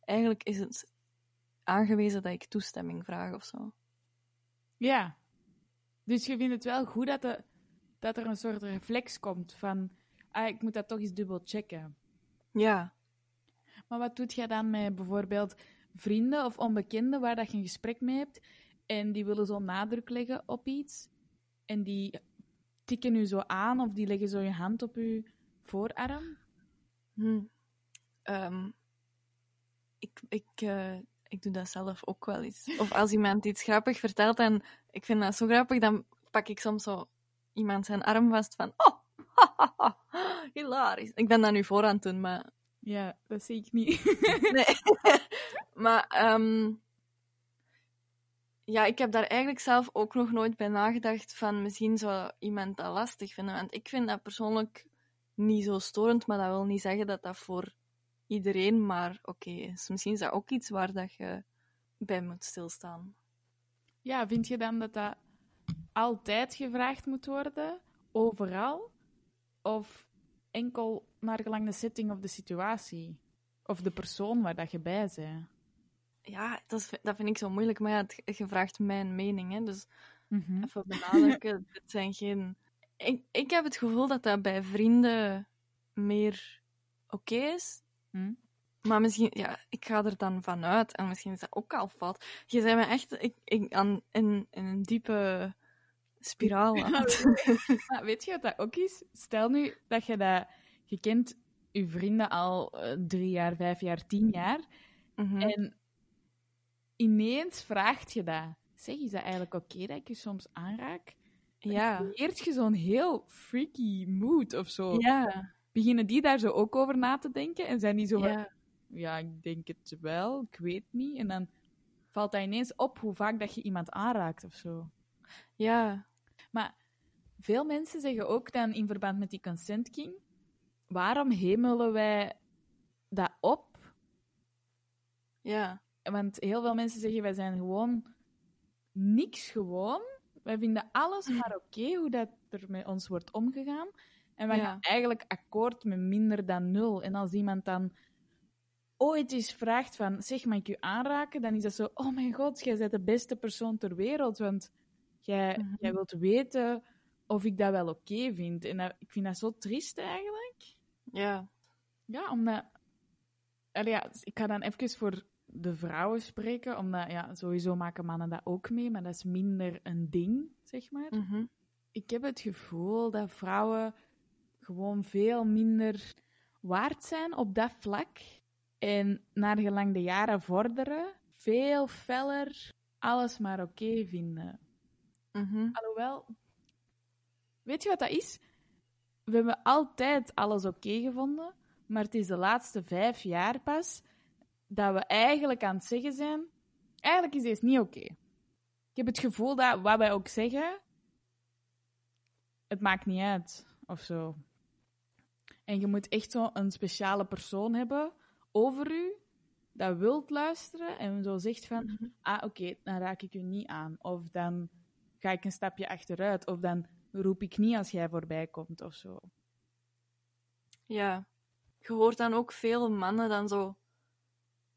[SPEAKER 2] eigenlijk is het aangewezen dat ik toestemming vraag of zo.
[SPEAKER 4] Ja. Dus je vindt het wel goed dat, de, dat er een soort reflex komt van... Ah, ik moet dat toch eens dubbel checken.
[SPEAKER 2] Ja.
[SPEAKER 4] Maar wat doet jij dan met bijvoorbeeld vrienden of onbekenden waar dat je een gesprek mee hebt en die willen zo nadruk leggen op iets en die tikken u zo aan of die leggen zo je hand op uw voorarm?
[SPEAKER 2] Hm. Ehm, ik, ik, eh, ik doe dat zelf ook wel eens. [laughs] Of als iemand iets grappig vertelt en ik vind dat zo grappig, dan pak ik soms zo iemand zijn arm vast van oh, [laughs] hilarisch. Ik ben dat nu voor aan het doen, maar...
[SPEAKER 4] Ja, dat zie ik niet. [laughs]
[SPEAKER 2] Nee. maar ehm, ja, ik heb daar eigenlijk zelf ook nog nooit bij nagedacht van misschien zou iemand dat lastig vinden. Want ik vind dat persoonlijk niet zo storend, maar dat wil niet zeggen dat dat voor iedereen maar oké is. Misschien is dat ook iets waar dat je bij moet stilstaan.
[SPEAKER 4] ja, vind je dan dat dat altijd gevraagd moet worden, overal, of enkel naar gelang de setting of de situatie? Of de persoon waar dat je bij bent?
[SPEAKER 2] Ja, dat, is, dat vind ik zo moeilijk. Maar ja, het, je vraagt mijn mening, hè. Dus
[SPEAKER 4] Mhm.
[SPEAKER 2] even benadrukken, [laughs] dit zijn geen... Ik, ik heb het gevoel dat dat bij vrienden meer oké is.
[SPEAKER 4] Hm?
[SPEAKER 2] Maar misschien, ja, ik ga er dan vanuit, en misschien is dat ook al fout. Je zei me echt ik, ik, aan, in, in een diepe spiraal
[SPEAKER 4] Maar [laughs] [laughs] weet je wat dat ook is? Stel nu dat je dat... Je kent je vrienden al eh, drie jaar, vijf jaar, tien jaar.
[SPEAKER 2] Mhm.
[SPEAKER 4] En ineens vraagt je dat. Zeg, is dat eigenlijk oké dat ik je soms aanraak?
[SPEAKER 2] Ja.
[SPEAKER 4] Creëert je zo'n heel freaky mood of zo?
[SPEAKER 2] Ja.
[SPEAKER 4] Beginnen die daar zo ook over na te denken? En zijn die zo van,
[SPEAKER 2] Ja.
[SPEAKER 4] ja, ik denk het wel, ik weet niet. En dan valt dat ineens op hoe vaak dat je iemand aanraakt of zo.
[SPEAKER 2] Ja.
[SPEAKER 4] Maar veel mensen zeggen ook dan in verband met die consent king, waarom hemelen wij dat op?
[SPEAKER 2] Ja.
[SPEAKER 4] Want heel veel mensen zeggen, wij zijn gewoon niks gewoon. Wij vinden alles maar oké hoe dat er met ons wordt omgegaan. En wij
[SPEAKER 2] Ja.
[SPEAKER 4] gaan eigenlijk akkoord met minder dan nul. En als iemand dan ooit eens vraagt van, zeg, mag ik u aanraken? Dan is dat zo, oh mijn god, jij bent de beste persoon ter wereld. Want jij,
[SPEAKER 2] Mhm.
[SPEAKER 4] jij wilt weten of ik dat wel oké vind. En dat- ik vind dat zo triest eigenlijk.
[SPEAKER 2] Ja.
[SPEAKER 4] Ja, omdat... Allee, ja, ik ga dan even voor de vrouwen spreken, omdat ja, sowieso maken mannen dat ook mee, maar dat is minder een ding, zeg maar.
[SPEAKER 2] Mhm.
[SPEAKER 4] Ik heb het gevoel dat vrouwen gewoon veel minder waard zijn op dat vlak. En naar gelang de jaren vorderen, veel feller alles maar oké vinden.
[SPEAKER 2] Mhm.
[SPEAKER 4] Alhoewel, weet je wat dat is? We hebben altijd alles oké gevonden, maar het is de laatste vijf jaar pas dat we eigenlijk aan het zeggen zijn: eigenlijk is deze niet oké. Ik heb het gevoel dat wat wij ook zeggen, het maakt niet uit of zo. En je moet echt zo een speciale persoon hebben over u dat wilt luisteren en zo zegt van: ah, oké, dan raak ik u niet aan. Of dan ga ik een stapje achteruit. Of dan roep ik niet als jij voorbij komt of zo.
[SPEAKER 2] Ja. Je hoort dan ook veel mannen dan zo...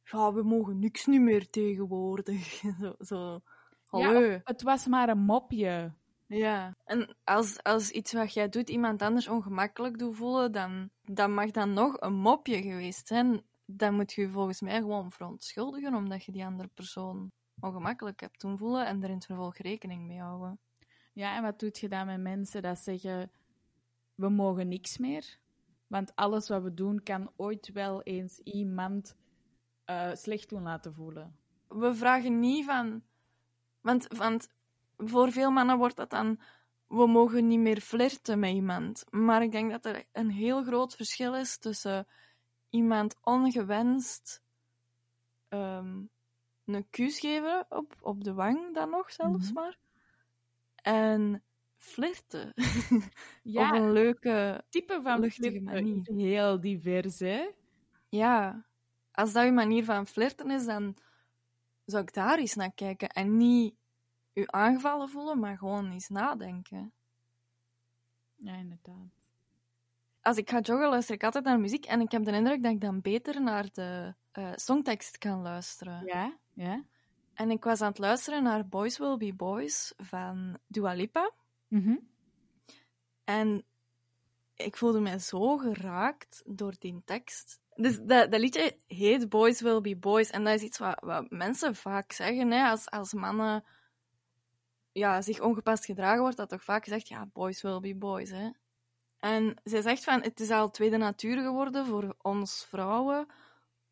[SPEAKER 2] Ja, we mogen niks niet meer tegenwoordig. [laughs] zo, zo. Hallo.
[SPEAKER 4] Ja, het was maar een mopje.
[SPEAKER 2] Ja, en als, als iets wat jij doet iemand anders ongemakkelijk doet voelen, dan, dan mag dat nog een mopje geweest zijn. Dan moet je je volgens mij gewoon verontschuldigen, omdat je die andere persoon ongemakkelijk hebt doen voelen en er in het vervolg rekening mee houden.
[SPEAKER 4] Ja, en wat doet je dan met mensen dat zeggen: we mogen niks meer? Want alles wat we doen kan ooit wel eens iemand eh, slecht doen laten voelen.
[SPEAKER 2] We vragen niet van... Want, want voor veel mannen wordt dat dan... We mogen niet meer flirten met iemand. Maar ik denk dat er een heel groot verschil is tussen iemand ongewenst ehm, een kus geven op, op de wang dan nog zelfs
[SPEAKER 4] Mhm.
[SPEAKER 2] maar. En flirten. [laughs]
[SPEAKER 4] Ja,
[SPEAKER 2] op een leuke...
[SPEAKER 4] type van
[SPEAKER 2] luchtige manier.
[SPEAKER 4] heel divers, hè?
[SPEAKER 2] Ja, als dat je manier van flirten is, dan zou ik daar eens naar kijken. En niet je aangevallen voelen, maar gewoon eens nadenken.
[SPEAKER 4] Ja, inderdaad.
[SPEAKER 2] Als ik ga joggen, luister ik altijd naar muziek. En ik heb de indruk dat ik dan beter naar de eh, songtekst kan luisteren.
[SPEAKER 4] Ja, ja.
[SPEAKER 2] En ik was aan het luisteren naar Boys Will Be Boys van Dua Lipa.
[SPEAKER 4] Mhm.
[SPEAKER 2] En ik voelde me zo geraakt door die tekst. Dus dat, dat liedje heet Boys Will Be Boys. En dat is iets wat, wat mensen vaak zeggen. Hè? Als, als mannen ja, zich ongepast gedragen wordt, dat toch vaak gezegd, ja, boys will be boys. Hè? En zij zegt van, het is al tweede natuur geworden voor ons vrouwen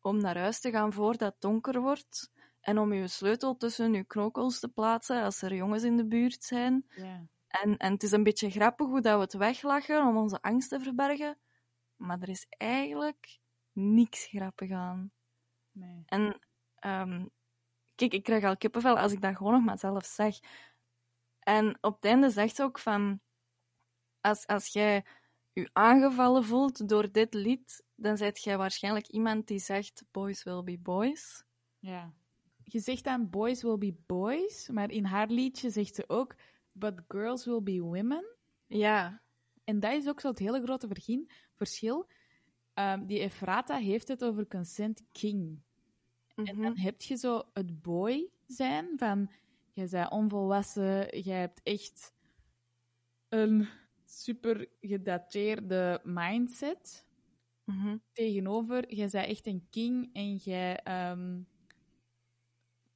[SPEAKER 2] om naar huis te gaan voordat het donker wordt. En om je sleutel tussen je knokels te plaatsen als er jongens in de buurt zijn. En, en het is een beetje grappig hoe dat we het weglachen om onze angst te verbergen. Maar er is eigenlijk niks grappig aan.
[SPEAKER 4] Nee.
[SPEAKER 2] En ehm, kijk, ik krijg al kippenvel als ik dat gewoon nog maar zelf zeg. En op het einde zegt ze ook van... Als, als jij je aangevallen voelt door dit lied, dan zijt jij waarschijnlijk iemand die zegt boys will be boys.
[SPEAKER 4] Ja. Je zegt dan boys will be boys, maar in haar liedje zegt ze ook But Girls Will Be Women.
[SPEAKER 2] Ja.
[SPEAKER 4] En dat is ook zo het hele grote vergin, verschil. Ehm, die Efrata heeft het over consent king. En
[SPEAKER 2] Mhm.
[SPEAKER 4] dan heb je zo het boy zijn van... Jij bent onvolwassen, jij hebt echt een super gedateerde mindset.
[SPEAKER 2] Mhm.
[SPEAKER 4] Tegenover, jij bent echt een king en jij ehm,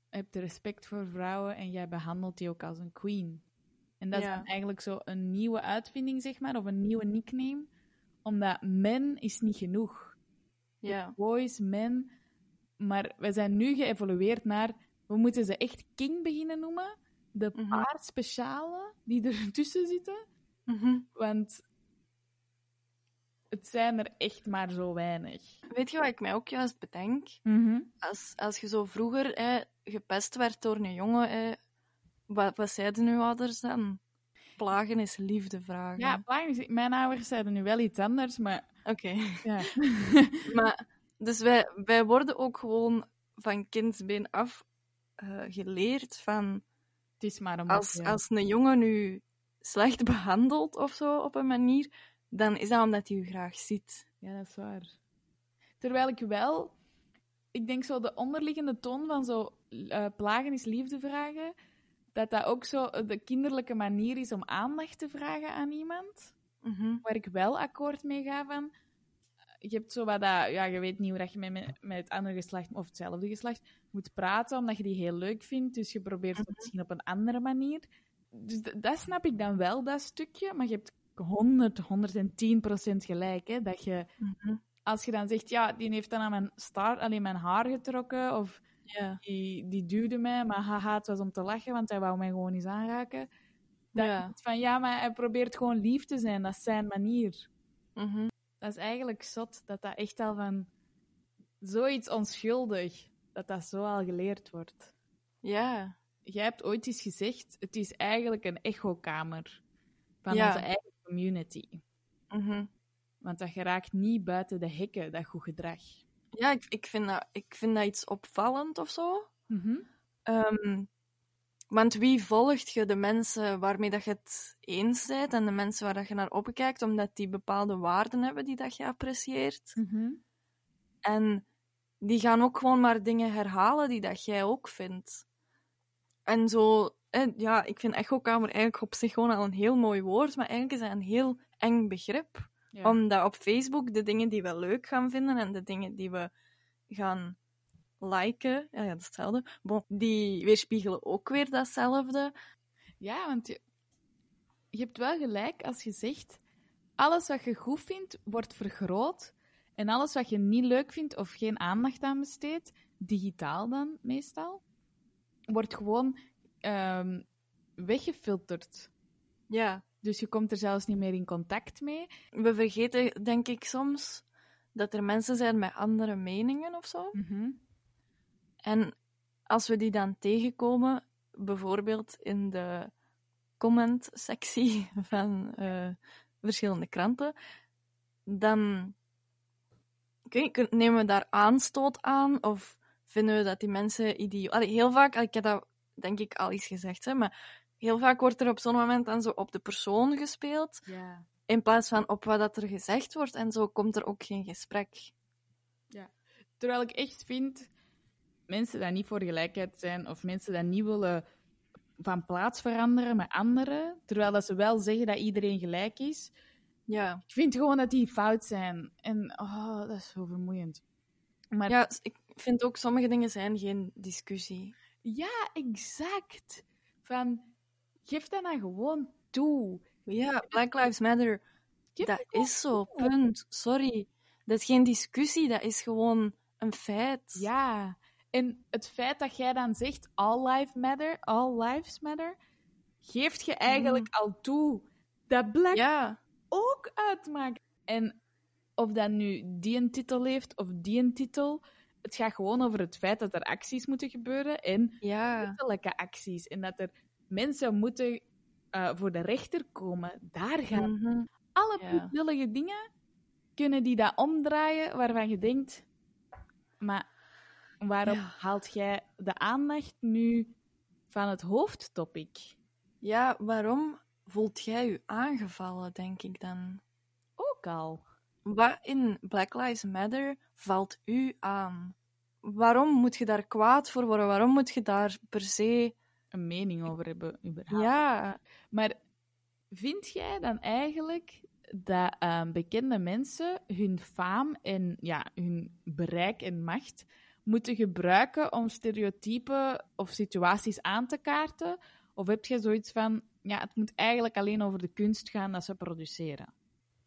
[SPEAKER 4] hebt respect voor vrouwen en jij behandelt die ook als een queen. En dat is dan eigenlijk zo een nieuwe uitvinding, zeg maar, of een nieuwe nickname. Omdat men is niet genoeg.
[SPEAKER 2] Ja.
[SPEAKER 4] Boys, men. Maar we zijn nu geëvolueerd naar, we moeten ze echt king beginnen noemen. De
[SPEAKER 2] Mhm.
[SPEAKER 4] paar speciale die er tussen zitten.
[SPEAKER 2] Mhm.
[SPEAKER 4] Want het zijn er echt maar zo weinig.
[SPEAKER 2] Weet je wat ik mij ook juist bedenk? Als, als je zo vroeger hè, gepest werd door een jongen, hè, wat, wat zeiden uw ouders dan? Plagen is liefde vragen.
[SPEAKER 4] Ja, plagen is- mijn ouders zeiden nu wel iets anders, maar
[SPEAKER 2] Oké.
[SPEAKER 4] ja. [laughs]
[SPEAKER 2] Maar, dus wij, wij worden ook gewoon van kindsbeen af eh, geleerd van
[SPEAKER 4] het is maar een
[SPEAKER 2] als, als een jongen nu slecht [laughs] behandelt of zo op een manier, dan is dat omdat hij u graag ziet.
[SPEAKER 4] Ja, dat is waar. Terwijl ik wel, ik denk zo de onderliggende toon van zo eh, plagen is liefde vragen, dat dat ook zo de kinderlijke manier is om aandacht te vragen aan iemand.
[SPEAKER 2] Mhm.
[SPEAKER 4] Waar ik wel akkoord mee ga van. Je hebt zo wat dat, ja, je weet niet hoe dat je met, met, het andere geslacht of hetzelfde geslacht moet praten, omdat je die heel leuk vindt. Dus je probeert het
[SPEAKER 2] Mhm.
[SPEAKER 4] misschien op een andere manier. Dus dat snap ik dan wel, dat stukje. Maar je hebt 100, 110 procent gelijk. Hè, dat je,
[SPEAKER 2] Mhm.
[SPEAKER 4] als je dan zegt, ja, die heeft dan aan mijn, staart, alleen mijn haar getrokken, of
[SPEAKER 2] Ja.
[SPEAKER 4] die, die duwde mij, maar haha, het was om te lachen, want hij wou mij gewoon eens aanraken. Dan
[SPEAKER 2] Ja.
[SPEAKER 4] van, ja, maar hij probeert gewoon lief te zijn. Dat is zijn manier.
[SPEAKER 2] Mhm.
[SPEAKER 4] Dat is eigenlijk zot dat dat echt al van zoiets onschuldig, dat dat zo al geleerd wordt.
[SPEAKER 2] Ja.
[SPEAKER 4] Jij hebt ooit eens gezegd, het is eigenlijk een echokamer van
[SPEAKER 2] Ja.
[SPEAKER 4] onze eigen community.
[SPEAKER 2] Mhm.
[SPEAKER 4] Want dat geraakt niet buiten de hekken, dat goed gedrag.
[SPEAKER 2] Ja, ik, ik, vind dat, ik vind dat iets opvallend of zo. Ehm, want wie volgt je de mensen waarmee dat je het eens bent en de mensen waar dat je naar opkijkt, omdat die bepaalde waarden hebben die dat je apprecieert. En die gaan ook gewoon maar dingen herhalen die dat jij ook vindt. En zo, eh, ja, ik vind echokamer eigenlijk op zich gewoon al een heel mooi woord, maar eigenlijk is dat een heel eng begrip.
[SPEAKER 4] Ja.
[SPEAKER 2] Omdat op Facebook de dingen die we leuk gaan vinden en de dingen die we gaan liken, ja, ja dat is hetzelfde, bon, die weerspiegelen ook weer datzelfde.
[SPEAKER 4] Ja, want je, je hebt wel gelijk als je zegt, alles wat je goed vindt, wordt vergroot. En alles wat je niet leuk vindt of geen aandacht aan besteedt, digitaal dan meestal, wordt gewoon ehm, weggefilterd.
[SPEAKER 2] Ja,
[SPEAKER 4] Dus je komt er zelfs niet meer in contact mee.
[SPEAKER 2] we vergeten, denk ik soms, dat er mensen zijn met andere meningen of zo. En als we die dan tegenkomen, bijvoorbeeld in de comment-sectie [laughs] van eh, verschillende kranten, dan nemen we daar aanstoot aan of vinden we dat die mensen idioot... Heel vaak, ik heb dat denk ik al eens gezegd, hè, maar heel vaak wordt er op zo'n moment dan zo op de persoon gespeeld,
[SPEAKER 4] Ja.
[SPEAKER 2] in plaats van op wat dat er gezegd wordt, en zo komt er ook geen gesprek.
[SPEAKER 4] Terwijl ik echt vind, mensen die niet voor gelijkheid zijn, of mensen die niet willen van plaats veranderen met anderen, terwijl dat ze wel zeggen dat iedereen gelijk is,
[SPEAKER 2] Ja.
[SPEAKER 4] ik vind gewoon dat die fout zijn. En oh, dat is zo vermoeiend. Maar
[SPEAKER 2] Ja, ik vind ook sommige dingen zijn geen discussie.
[SPEAKER 4] Ja, exact. Van, geef dat nou gewoon toe.
[SPEAKER 2] Ja, Black Lives Matter,
[SPEAKER 4] Geef
[SPEAKER 2] dat is zo,
[SPEAKER 4] toe.
[SPEAKER 2] punt. Sorry. Dat is geen discussie, dat is gewoon een feit.
[SPEAKER 4] Ja. En het feit dat jij dan zegt, all life matter, all lives matter, geeft je eigenlijk al toe dat Black
[SPEAKER 2] Ja,
[SPEAKER 4] ook uitmaakt. En of dat nu die een titel heeft of die een titel, het gaat gewoon over het feit dat er acties moeten gebeuren en
[SPEAKER 2] ja.
[SPEAKER 4] wettelijke acties. En dat er mensen moeten eh, voor de rechter komen. Daar gaat
[SPEAKER 2] Mhm.
[SPEAKER 4] alle
[SPEAKER 2] Ja.
[SPEAKER 4] bloedlullige dingen kunnen die dat omdraaien waarvan je denkt, maar waarom
[SPEAKER 2] Ja.
[SPEAKER 4] haalt jij de aandacht nu van het hoofdtopic?
[SPEAKER 2] Ja, waarom voelt jij je aangevallen, denk ik dan?
[SPEAKER 4] Ook al.
[SPEAKER 2] Wat in Black Lives Matter valt u aan? Waarom moet je daar kwaad voor worden? Waarom moet je daar per se...
[SPEAKER 4] Een mening over hebben, überhaupt.
[SPEAKER 2] Ja,
[SPEAKER 4] Maar vind jij dan eigenlijk dat ehm, bekende mensen hun faam en ja, hun bereik en macht moeten gebruiken om stereotypen of situaties aan te kaarten? Of heb je zoiets van, ja, het moet eigenlijk alleen over de kunst gaan dat ze produceren?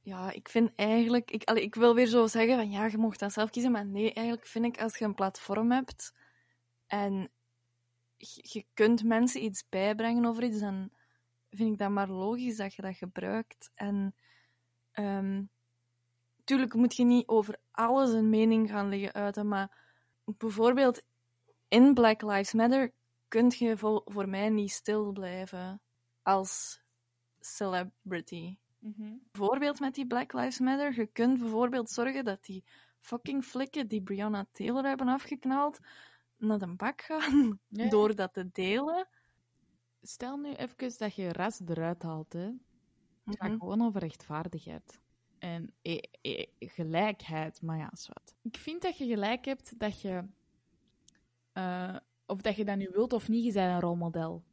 [SPEAKER 2] ja, ik vind eigenlijk... Ik, allee, ik wil weer zo zeggen van ja, je mocht dat zelf kiezen, maar nee, eigenlijk vind ik als je een platform hebt en je, kunt mensen iets bijbrengen over iets, dan vind ik dat maar logisch dat je dat gebruikt. En ehm tuurlijk moet je niet over alles een mening gaan liggen uiten, maar bijvoorbeeld in Black Lives Matter kun je vol- voor mij niet stil blijven als celebrity bijvoorbeeld met die Black Lives Matter. Je kunt bijvoorbeeld zorgen dat die fucking flikken die Breonna Taylor hebben afgeknald naar de bak gaan [laughs]
[SPEAKER 4] Ja.
[SPEAKER 2] door dat te delen.
[SPEAKER 4] Stel nu even dat je ras eruit haalt, hè. Het gaat
[SPEAKER 2] Mhm.
[SPEAKER 4] gewoon over rechtvaardigheid. En eh, eh, gelijkheid, maar ja, wat. Ik vind dat je gelijk hebt dat je... eh, of dat je dat nu wilt of niet, je bent een rolmodel.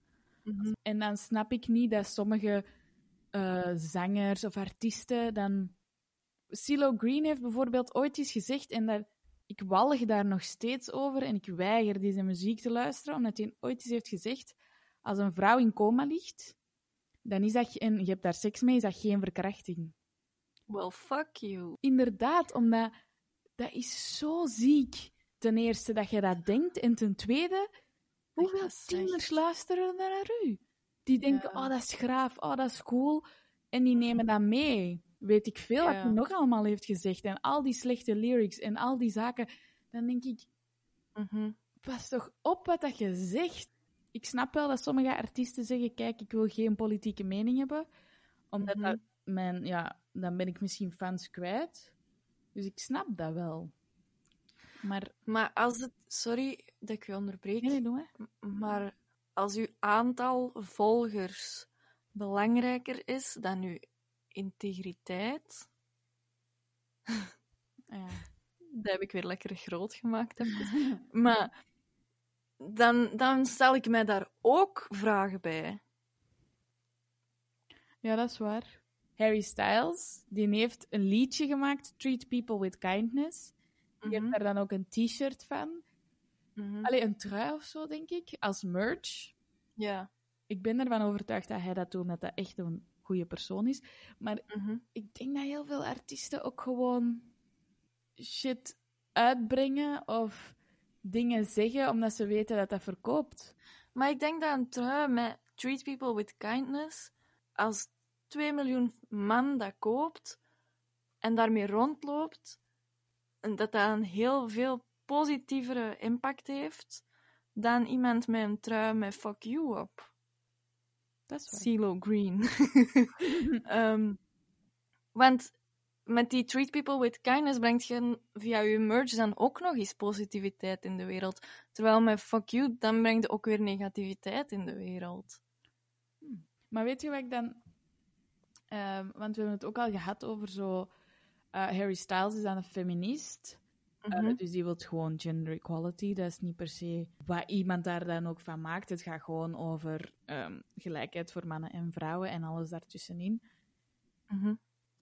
[SPEAKER 2] Mhm.
[SPEAKER 4] En dan snap ik niet dat sommige eh, zangers of artiesten dan... CeeLo Green heeft bijvoorbeeld ooit eens gezegd, en daar, ik walg daar nog steeds over en ik weiger deze muziek te luisteren, omdat hij ooit eens heeft gezegd, als een vrouw in coma ligt, dan is dat, en je hebt daar seks mee, is dat geen verkrachting.
[SPEAKER 2] Well, fuck you.
[SPEAKER 4] Inderdaad, omdat dat is zo ziek. Ten eerste dat je dat denkt, en ten tweede, hoeveel tieners luisteren er naar u? Die denken,
[SPEAKER 2] Ja.
[SPEAKER 4] oh, dat is graaf, oh, dat is cool. En die nemen dat mee. Weet ik veel wat hij nog allemaal heeft gezegd. En al die slechte lyrics en al die zaken. Dan denk ik,
[SPEAKER 2] Mhm.
[SPEAKER 4] pas toch op wat dat je zegt. Ik snap wel dat sommige artiesten zeggen, kijk, ik wil geen politieke mening hebben. Omdat
[SPEAKER 2] Mhm.
[SPEAKER 4] dat mijn, ja, dan ben ik misschien fans kwijt. Dus ik snap dat wel. Maar,
[SPEAKER 2] Maar als het... Sorry dat ik je onderbreek.
[SPEAKER 4] nee, nee, doe maar.
[SPEAKER 2] Maar als uw aantal volgers belangrijker is dan uw integriteit...
[SPEAKER 4] Ja. [laughs]
[SPEAKER 2] Dat heb ik weer lekker groot gemaakt. even. [laughs] Maar dan, dan stel ik mij daar ook vragen bij.
[SPEAKER 4] ja, dat is waar. Harry Styles, die heeft een liedje gemaakt, Treat People with Kindness. Die heeft
[SPEAKER 2] Mhm,
[SPEAKER 4] daar dan ook een t-shirt van.
[SPEAKER 2] mhm.
[SPEAKER 4] Allee, een trui of zo, denk ik, als merch.
[SPEAKER 2] Ja.
[SPEAKER 4] Ik ben ervan overtuigd dat hij dat doet, omdat dat echt een goede persoon is. Maar
[SPEAKER 2] mhm.
[SPEAKER 4] ik denk dat heel veel artiesten ook gewoon shit uitbrengen of dingen zeggen omdat ze weten dat dat verkoopt.
[SPEAKER 2] Maar ik denk dat een trui met Treat People with Kindness, als 2 miljoen man dat koopt en daarmee rondloopt, en dat dat een heel veel positievere impact heeft dan iemand met een trui met fuck you op.
[SPEAKER 4] Dat.
[SPEAKER 2] CeeLo Green. [laughs] Ehm, want met die Treat People with Kindness brengt je via je merch dan ook nog eens positiviteit in de wereld. Terwijl met Fuck You, dan brengt je ook weer negativiteit in de wereld.
[SPEAKER 4] Maar weet je wat ik dan... ehm, want we hebben het ook al gehad over zo... eh, Harry Styles is dan een feminist. Eh,
[SPEAKER 2] Mhm.
[SPEAKER 4] dus die wil gewoon gender equality. Dat is niet per se wat iemand daar dan ook van maakt. Het gaat gewoon over ehm, gelijkheid voor mannen en vrouwen en alles daartussenin.
[SPEAKER 2] Mhm.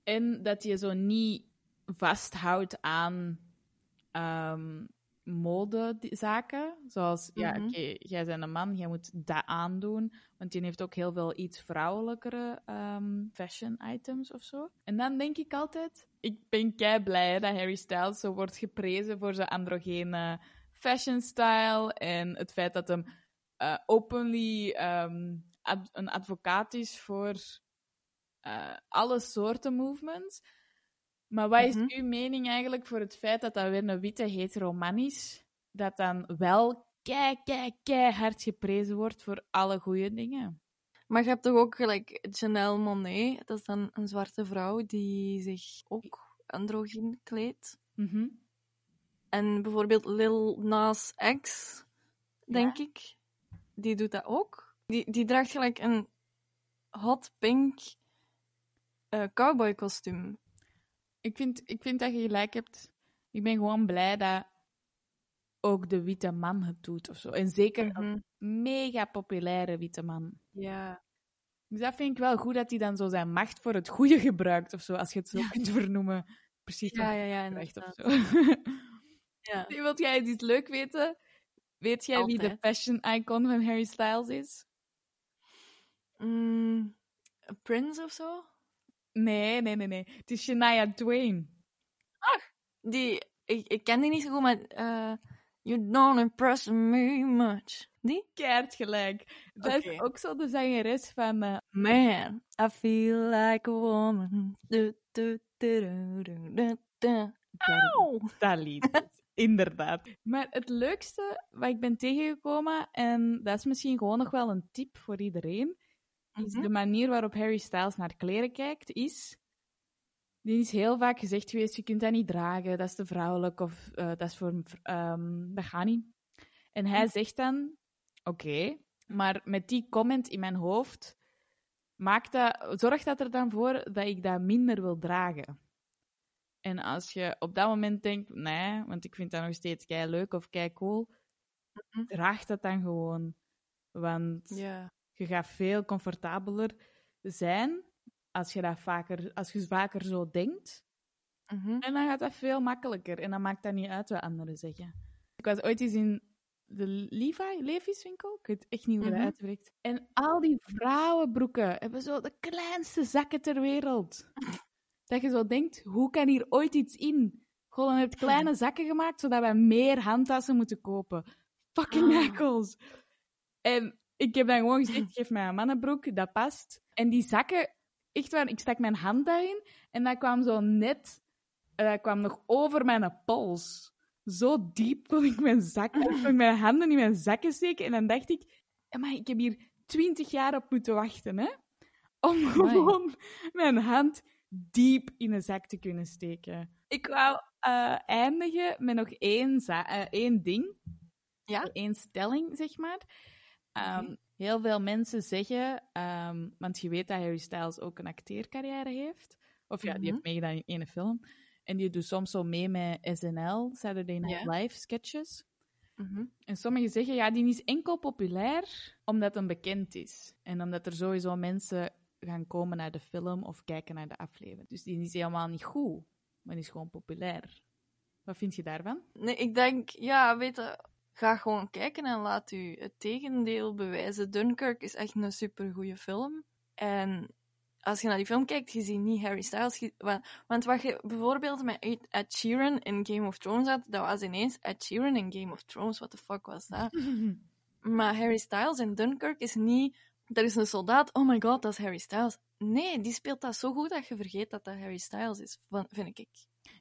[SPEAKER 4] En dat je zo niet vasthoudt aan ehm modezaken. Zoals, ja,
[SPEAKER 2] Mhm.
[SPEAKER 4] oké, jij bent een man, jij moet dat aandoen. Want die heeft ook heel veel iets vrouwelijkere ehm, fashion items of zo. En dan denk ik altijd, ik ben kei blij dat Harry Styles zo wordt geprezen voor zijn androgene fashion style. En het feit dat hem eh, openly ehm, ad- een advocaat is voor eh, alle soorten movements. Maar wat is
[SPEAKER 2] Mhm.
[SPEAKER 4] uw mening eigenlijk voor het feit dat dat weer een witte hetero man is, dat dan wel kei, kei, kei hard geprezen wordt voor alle goede dingen?
[SPEAKER 2] Maar je hebt toch ook gelijk Janelle Monet, dat is dan een zwarte vrouw die zich ook androgyn kleedt.
[SPEAKER 4] Mhm.
[SPEAKER 2] En bijvoorbeeld Lil Nas X, denk ik, die doet dat ook. Die, die draagt gelijk een hot pink eh cowboy kostuum.
[SPEAKER 4] Ik vind, ik vind dat je gelijk hebt. Ik ben gewoon blij dat ook de witte man het doet of zo. En zeker een mega populaire witte man.
[SPEAKER 2] Ja.
[SPEAKER 4] Dus dat vind ik wel goed dat hij dan zo zijn macht voor het goede gebruikt of zo, als je het zo kunt vernoemen. Precies.
[SPEAKER 2] Ja, ja, ja,
[SPEAKER 4] zegt of zo. [laughs]
[SPEAKER 2] Ja.
[SPEAKER 4] Wilt jij iets leuk weten? Weet jij wie de fashion icon van Harry Styles is?
[SPEAKER 2] Mm, Prince of zo?
[SPEAKER 4] Nee, nee, nee, nee. Het is Shania Twain.
[SPEAKER 2] Die, ik, ik ken die niet zo goed, maar... eh, you don't impress me much. Die?
[SPEAKER 4] Keert gelijk. Dat is ook zo de zangeres van... eh,
[SPEAKER 2] Man, I feel like a woman. Du, du, du. Auw.
[SPEAKER 4] dat lied. [laughs] Inderdaad. Maar het leukste wat ik ben tegengekomen, en dat is misschien gewoon nog wel een tip voor iedereen, is
[SPEAKER 2] Mhm.
[SPEAKER 4] de manier waarop Harry Styles naar kleren kijkt, is... Die is heel vaak gezegd geweest, je kunt dat niet dragen, dat is te vrouwelijk, of eh, dat is voor... ehm, dat gaat niet. En hij zegt dan, oké, maar met die comment in mijn hoofd, maakt dat, zorgt dat er dan voor dat ik dat minder wil dragen. En als je op dat moment denkt, nee, want ik vind dat nog steeds kei leuk of kei cool,
[SPEAKER 2] Mhm.
[SPEAKER 4] draag dat dan gewoon. Want
[SPEAKER 2] Ja.
[SPEAKER 4] Je gaat veel comfortabeler zijn als je dat vaker, als je vaker zo denkt.
[SPEAKER 2] Mhm.
[SPEAKER 4] En dan gaat dat veel makkelijker. En dan maakt dat niet uit wat anderen zeggen. Ik was ooit eens in de Levi, Levi's winkel. Ik weet echt niet hoe
[SPEAKER 2] Mhm.
[SPEAKER 4] dat uitwerkt. En al die vrouwenbroeken hebben zo de kleinste zakken ter wereld. [laughs] Dat je zo denkt, hoe kan hier ooit iets in? Gewoon hebt kleine zakken gemaakt, zodat wij meer handtassen moeten kopen. Fucking
[SPEAKER 2] Ah.
[SPEAKER 4] En ik heb dan gewoon gezegd, [laughs] geef mij een mannenbroek, dat past. En die zakken, echt waar, ik stak mijn hand daarin en dat kwam zo net, eh, dat kwam nog over mijn pols. Zo diep kon ik mijn zakken, [laughs] kon mijn handen in mijn zakken steken. En dan dacht ik, maar ik heb hier twintig jaar op moeten wachten, hè? Om gewoon mijn hand diep in een zak te kunnen steken. Ik wou eh, eindigen met nog één, eh, één ding.
[SPEAKER 2] Ja?
[SPEAKER 4] Één stelling, zeg maar. Ehm, Heel veel mensen zeggen, ehm, want je weet dat Harry Styles ook een acteercarrière heeft. Of ja, die
[SPEAKER 2] Mhm.
[SPEAKER 4] heeft meegedaan in ene film. En die doet soms zo mee met SNL, Saturday Night. Live sketches.
[SPEAKER 2] Mhm.
[SPEAKER 4] En sommigen zeggen, ja, die is enkel populair omdat hem bekend is. En omdat er sowieso mensen gaan komen naar de film of kijken naar de aflevering. Dus die is helemaal niet goed, maar die is gewoon populair. Wat vind je daarvan?
[SPEAKER 2] Nee, ik denk, ja, weet je, ga gewoon kijken en laat u het tegendeel bewijzen. Dunkirk is echt een supergoeie film. En als je naar die film kijkt, je ziet niet Harry Styles. je- Want wat je bijvoorbeeld met Ed- Sheeran in Game of Thrones had, dat was ineens Ed Sheeran in Game of Thrones. What the fuck was dat? [laughs] Maar Harry Styles in Dunkirk is niet... Er is een soldaat, oh my god, dat is Harry Styles. Nee, die speelt dat zo goed dat je vergeet dat dat Harry Styles is, vind ik.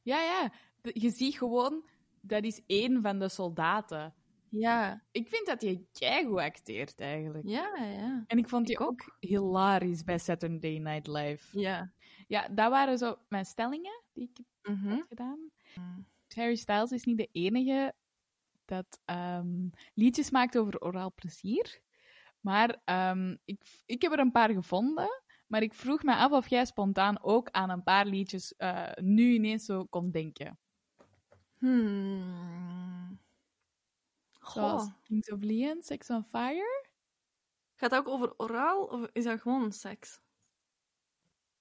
[SPEAKER 4] Ja, ja. Je ziet gewoon, dat is één van de soldaten.
[SPEAKER 2] Ja,
[SPEAKER 4] Ik vind dat hij keigoed acteert, eigenlijk.
[SPEAKER 2] ja, ja.
[SPEAKER 4] En ik vond die
[SPEAKER 2] Ik
[SPEAKER 4] ook hilarisch bij Saturday Night Live.
[SPEAKER 2] Ja.
[SPEAKER 4] Ja, dat waren zo mijn stellingen die ik heb
[SPEAKER 2] Mhm.
[SPEAKER 4] gedaan.
[SPEAKER 2] Mm.
[SPEAKER 4] Harry Styles is niet de enige dat ehm, liedjes maakt over oraal plezier. Maar ehm, ik, ik heb er een paar gevonden. Maar ik vroeg me af of jij spontaan ook aan een paar liedjes eh, nu ineens zo kon denken.
[SPEAKER 2] Hmm. Goh.
[SPEAKER 4] Kings of Leon, Sex on Fire.
[SPEAKER 2] Gaat dat ook over oraal of is dat gewoon seks?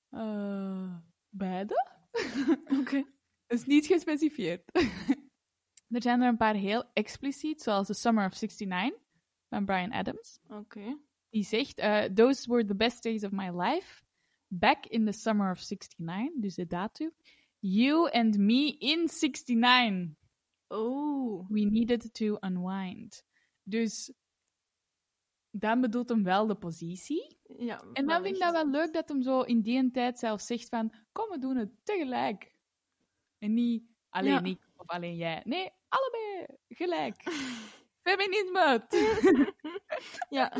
[SPEAKER 4] Eh, beide? [laughs]
[SPEAKER 2] Oké.
[SPEAKER 4] is niet gespecificeerd. [laughs] er zijn er een paar heel expliciet, zoals The Summer of 69 van Brian Adams.
[SPEAKER 2] Oké.
[SPEAKER 4] Die zegt, eh, those were the best days of my life. Back in the summer of 69, dus de datum. You and me in 69.
[SPEAKER 2] Oh.
[SPEAKER 4] We needed to unwind. Dus dan bedoelt hem wel de positie.
[SPEAKER 2] Ja,
[SPEAKER 4] En dan vind ik dat wel leuk dat hem zo in die tijd zelf zegt van, kom, we doen het tegelijk. En niet alleen
[SPEAKER 2] Ja.
[SPEAKER 4] ik of alleen jij. Nee, allebei gelijk. [laughs] Feminisme. [laughs]
[SPEAKER 2] Ja,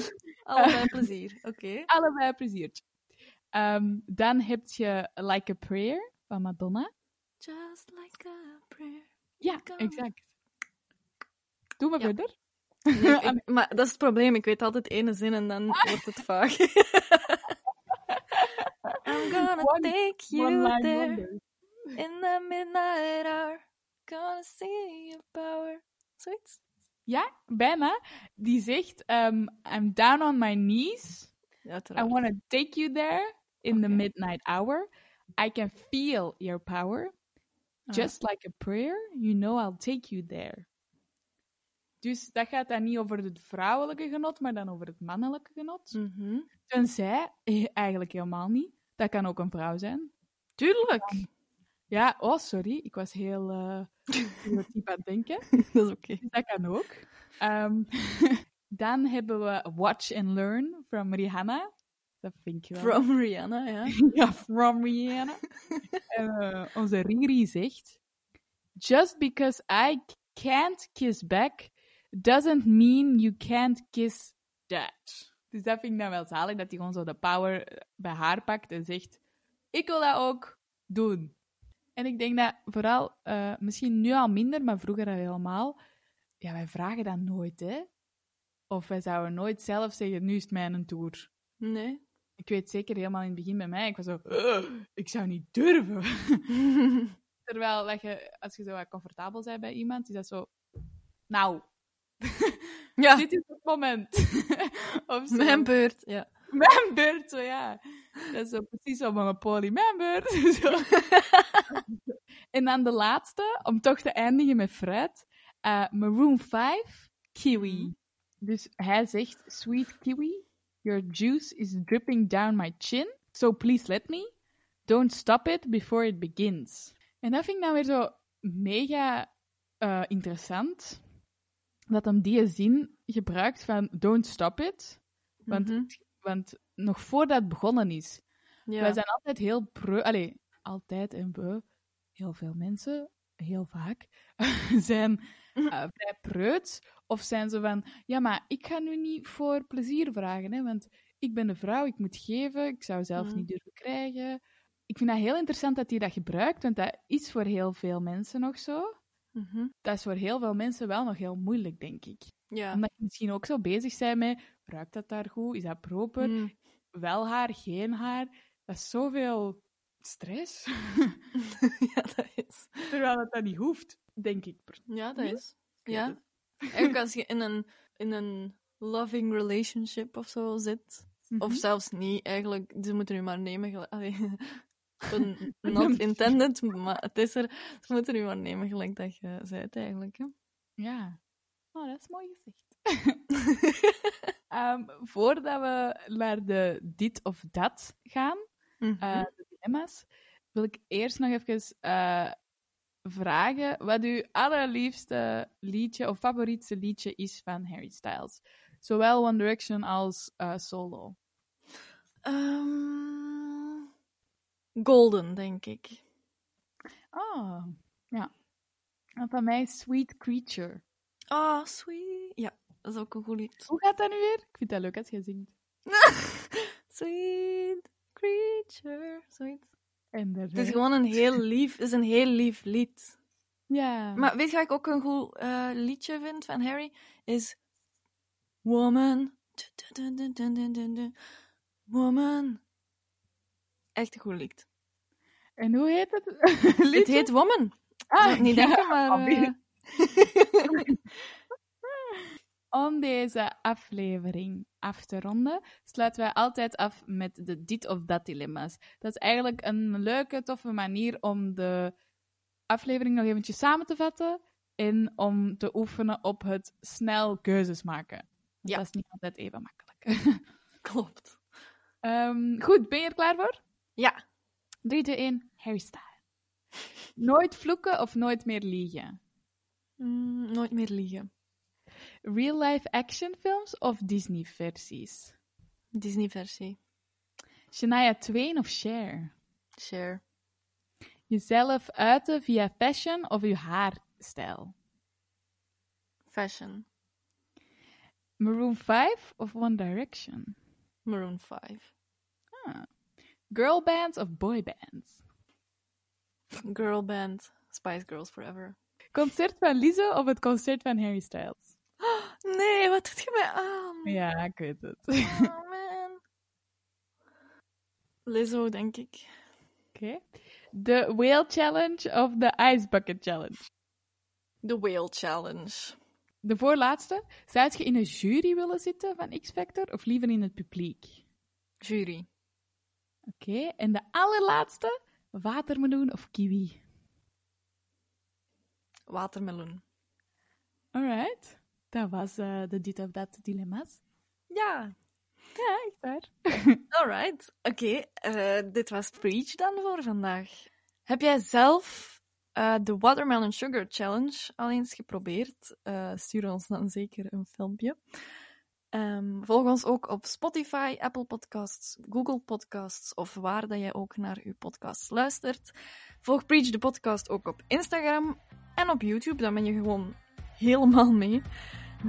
[SPEAKER 2] allebei [laughs] plezier. Oké.
[SPEAKER 4] allebei pleziertje. Ehm, dan heb je Like a Prayer van Madonna.
[SPEAKER 2] Just like a prayer.
[SPEAKER 4] Ja, exact. Doe maar
[SPEAKER 2] Ja.
[SPEAKER 4] verder.
[SPEAKER 2] Nee, ik- [laughs] maar dat is het probleem. Ik weet altijd ene zin en dan wordt het vaag. [laughs] I'm gonna
[SPEAKER 4] One-
[SPEAKER 2] take you there
[SPEAKER 4] wonder.
[SPEAKER 2] in the midnight hour. Gonna see your power. Zoiets?
[SPEAKER 4] Ja, bijna. Die zegt, um, I'm down on my knees.
[SPEAKER 2] Ja,
[SPEAKER 4] I want to take you there in the midnight hour. I can feel your power.
[SPEAKER 2] Ah.
[SPEAKER 4] Just like a prayer, you know I'll take you there. Dus dat gaat dan niet over het vrouwelijke genot, maar dan over het mannelijke genot.
[SPEAKER 2] Mhm.
[SPEAKER 4] Tenzij, eh, eigenlijk helemaal niet. Dat kan ook een vrouw zijn.
[SPEAKER 2] Tuurlijk.
[SPEAKER 4] Ja, oh sorry, ik was heel uh, stereotyp aan het denken. [laughs]
[SPEAKER 2] Dat is oké.
[SPEAKER 4] Dus dat kan ook. Ehm, [laughs] dan hebben we Watch and Learn from Rihanna. Dat vind ik wel.
[SPEAKER 2] From Rihanna, ja. [laughs]
[SPEAKER 4] Ja, from Rihanna. en, [laughs] eh, onze Riri zegt: Just because I can't kiss back doesn't mean you can't kiss that. Dus dat vind ik dan wel zalig, dat hij gewoon zo de power eh, bij haar pakt en zegt: Ik wil dat ook doen. En ik denk dat vooral, eh, misschien nu al minder, maar vroeger al helemaal, ja, wij vragen dat nooit, hè? Of wij zouden nooit zelf zeggen: Nu is het mijn tour.
[SPEAKER 2] Nee.
[SPEAKER 4] Ik weet zeker helemaal in het begin bij mij, ik was zo, "Ugh, ik zou niet durven. [laughs] Terwijl dat je, als je zo wat comfortabel bent bij iemand, is dat zo, nou, [laughs]
[SPEAKER 2] ja,
[SPEAKER 4] dit is het moment. [laughs] of zo.
[SPEAKER 2] mijn beurt. Ja.
[SPEAKER 4] Mijn beurt, zo ja. Dat is zo precies zo Monopoly, mijn beurt. Zo. en dan de laatste, om toch te eindigen met fruit, eh, Maroon 5, Kiwi. Dus hij zegt, sweet kiwi, your juice is dripping down my chin, so please let me. Don't stop it before it begins. En dat vind ik dan weer zo mega eh, interessant, dat hem die zin gebruikt van don't stop it. Want,
[SPEAKER 2] Mhm.
[SPEAKER 4] want nog voordat het begonnen is,
[SPEAKER 2] ja.
[SPEAKER 4] wij zijn altijd heel preu... Allee, altijd en we, heel veel mensen, heel vaak, [laughs] zijn
[SPEAKER 2] Mhm.
[SPEAKER 4] eh, vrij preuts. Of zijn ze van, ja, maar ik ga nu niet voor plezier vragen, hè, want ik ben een vrouw, ik moet geven, ik zou zelf
[SPEAKER 2] Mhm.
[SPEAKER 4] niet durven krijgen. Ik vind dat heel interessant dat hij dat gebruikt, want dat is voor heel veel mensen nog zo.
[SPEAKER 2] Mhm.
[SPEAKER 4] Dat is voor heel veel mensen wel nog heel moeilijk, denk ik.
[SPEAKER 2] Ja.
[SPEAKER 4] Omdat je misschien ook zo bezig bent met, ruikt dat daar goed? Is dat proper?
[SPEAKER 2] Mm.
[SPEAKER 4] Wel haar, geen haar? Dat is zoveel stress. [laughs] [laughs]
[SPEAKER 2] ja, dat is.
[SPEAKER 4] Terwijl dat, dat niet hoeft, denk ik.
[SPEAKER 2] Ja, dat
[SPEAKER 4] Nee?
[SPEAKER 2] is. Ja. Eigenlijk [laughs] als je in een, in een loving relationship of zo zit,
[SPEAKER 4] Mhm.
[SPEAKER 2] of zelfs niet, eigenlijk, ze moeten u maar nemen. Allee, not intended, maar het is er. Ze moeten u maar nemen gelijk dat je zei het eigenlijk. Hè.
[SPEAKER 4] Ja. Oh, dat is mooi gezegd. Ehm, voordat we naar de dit of dat gaan,
[SPEAKER 2] Mhm.
[SPEAKER 4] eh, dilemma's, wil ik eerst nog even eh, vragen wat uw allerliefste liedje of favoriete liedje is van Harry Styles. Zowel One Direction als eh, solo.
[SPEAKER 2] Ehm, golden, denk ik.
[SPEAKER 4] Oh, ja. En van mij Sweet Creature.
[SPEAKER 2] Oh, sweet. Ja, dat is ook een goed lied.
[SPEAKER 4] Hoe gaat dat nu weer? Ik vind dat leuk als je zingt. [laughs]
[SPEAKER 2] sweet creature. Zoiets.
[SPEAKER 4] En de
[SPEAKER 2] Het is gewoon een heel lief, is een heel lief lied.
[SPEAKER 4] Ja.
[SPEAKER 2] Maar weet je wat ik ook een goed eh, liedje vind van Harry? Is Woman. Woman. Echt een goed lied.
[SPEAKER 4] En hoe heet het? [laughs]
[SPEAKER 2] Het heet Woman.
[SPEAKER 4] Ah,
[SPEAKER 2] ik niet
[SPEAKER 4] ja,
[SPEAKER 2] denken, maar... [laughs]
[SPEAKER 4] Om deze aflevering af te ronden, sluiten wij altijd af met de dit of dat dilemma's. Dat is eigenlijk een leuke, toffe manier om de aflevering nog eventjes samen te vatten en om te oefenen op het snel keuzes maken. Want
[SPEAKER 2] Ja.
[SPEAKER 4] Dat is niet altijd even makkelijk. [laughs]
[SPEAKER 2] Klopt.
[SPEAKER 4] Ehm, goed, ben je er klaar voor?
[SPEAKER 2] Ja.
[SPEAKER 4] 3, 2, 1, Harry Styles. Nooit vloeken of nooit meer liegen?
[SPEAKER 2] Mm, nooit meer liegen.
[SPEAKER 4] Real-life actionfilms of Disney-versies?
[SPEAKER 2] Disney-versie.
[SPEAKER 4] Shania Twain of Cher?
[SPEAKER 2] Share.
[SPEAKER 4] Jezelf uiten via fashion of je haarstijl?
[SPEAKER 2] Fashion.
[SPEAKER 4] Maroon 5 of One Direction?
[SPEAKER 2] Maroon 5.
[SPEAKER 4] Girl bands of boy bands?
[SPEAKER 2] Girl band. Spice Girls Forever.
[SPEAKER 4] Concert van Lizzo of het concert van Harry Styles?
[SPEAKER 2] Nee, wat doet je mij aan?
[SPEAKER 4] Ja, ik weet het.
[SPEAKER 2] Oh, man. Lizzo, denk ik.
[SPEAKER 4] Oké. De Whale Challenge of de Ice Bucket Challenge?
[SPEAKER 2] The Whale Challenge.
[SPEAKER 4] De voorlaatste. Zou je in een jury willen zitten van X-Factor of liever in het publiek?
[SPEAKER 2] Jury.
[SPEAKER 4] Oké. En de allerlaatste. Watermeloen of kiwi?
[SPEAKER 2] Watermeloen.
[SPEAKER 4] Alright. Dat was eh, de dit of dat dilemma's.
[SPEAKER 2] Ja,
[SPEAKER 4] Ja, echt waar. [laughs]
[SPEAKER 2] alright. Oké, eh, dit was Preach dan voor vandaag. Heb jij zelf eh, de Watermelon Sugar Challenge al eens geprobeerd? Eh, stuur ons dan zeker een filmpje. Ehm, volg ons ook op Spotify, Apple Podcasts, Google Podcasts of waar dat jij ook naar uw podcast luistert. Volg Preach de podcast ook op Instagram en op YouTube. Dan ben je gewoon helemaal mee.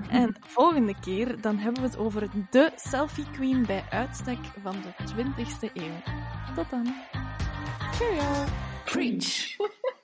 [SPEAKER 2] [laughs] En volgende keer dan hebben we het over de selfie queen bij uitstek van de 20ste eeuw. Tot dan.
[SPEAKER 4] Cheerio.
[SPEAKER 1] Preach. [laughs]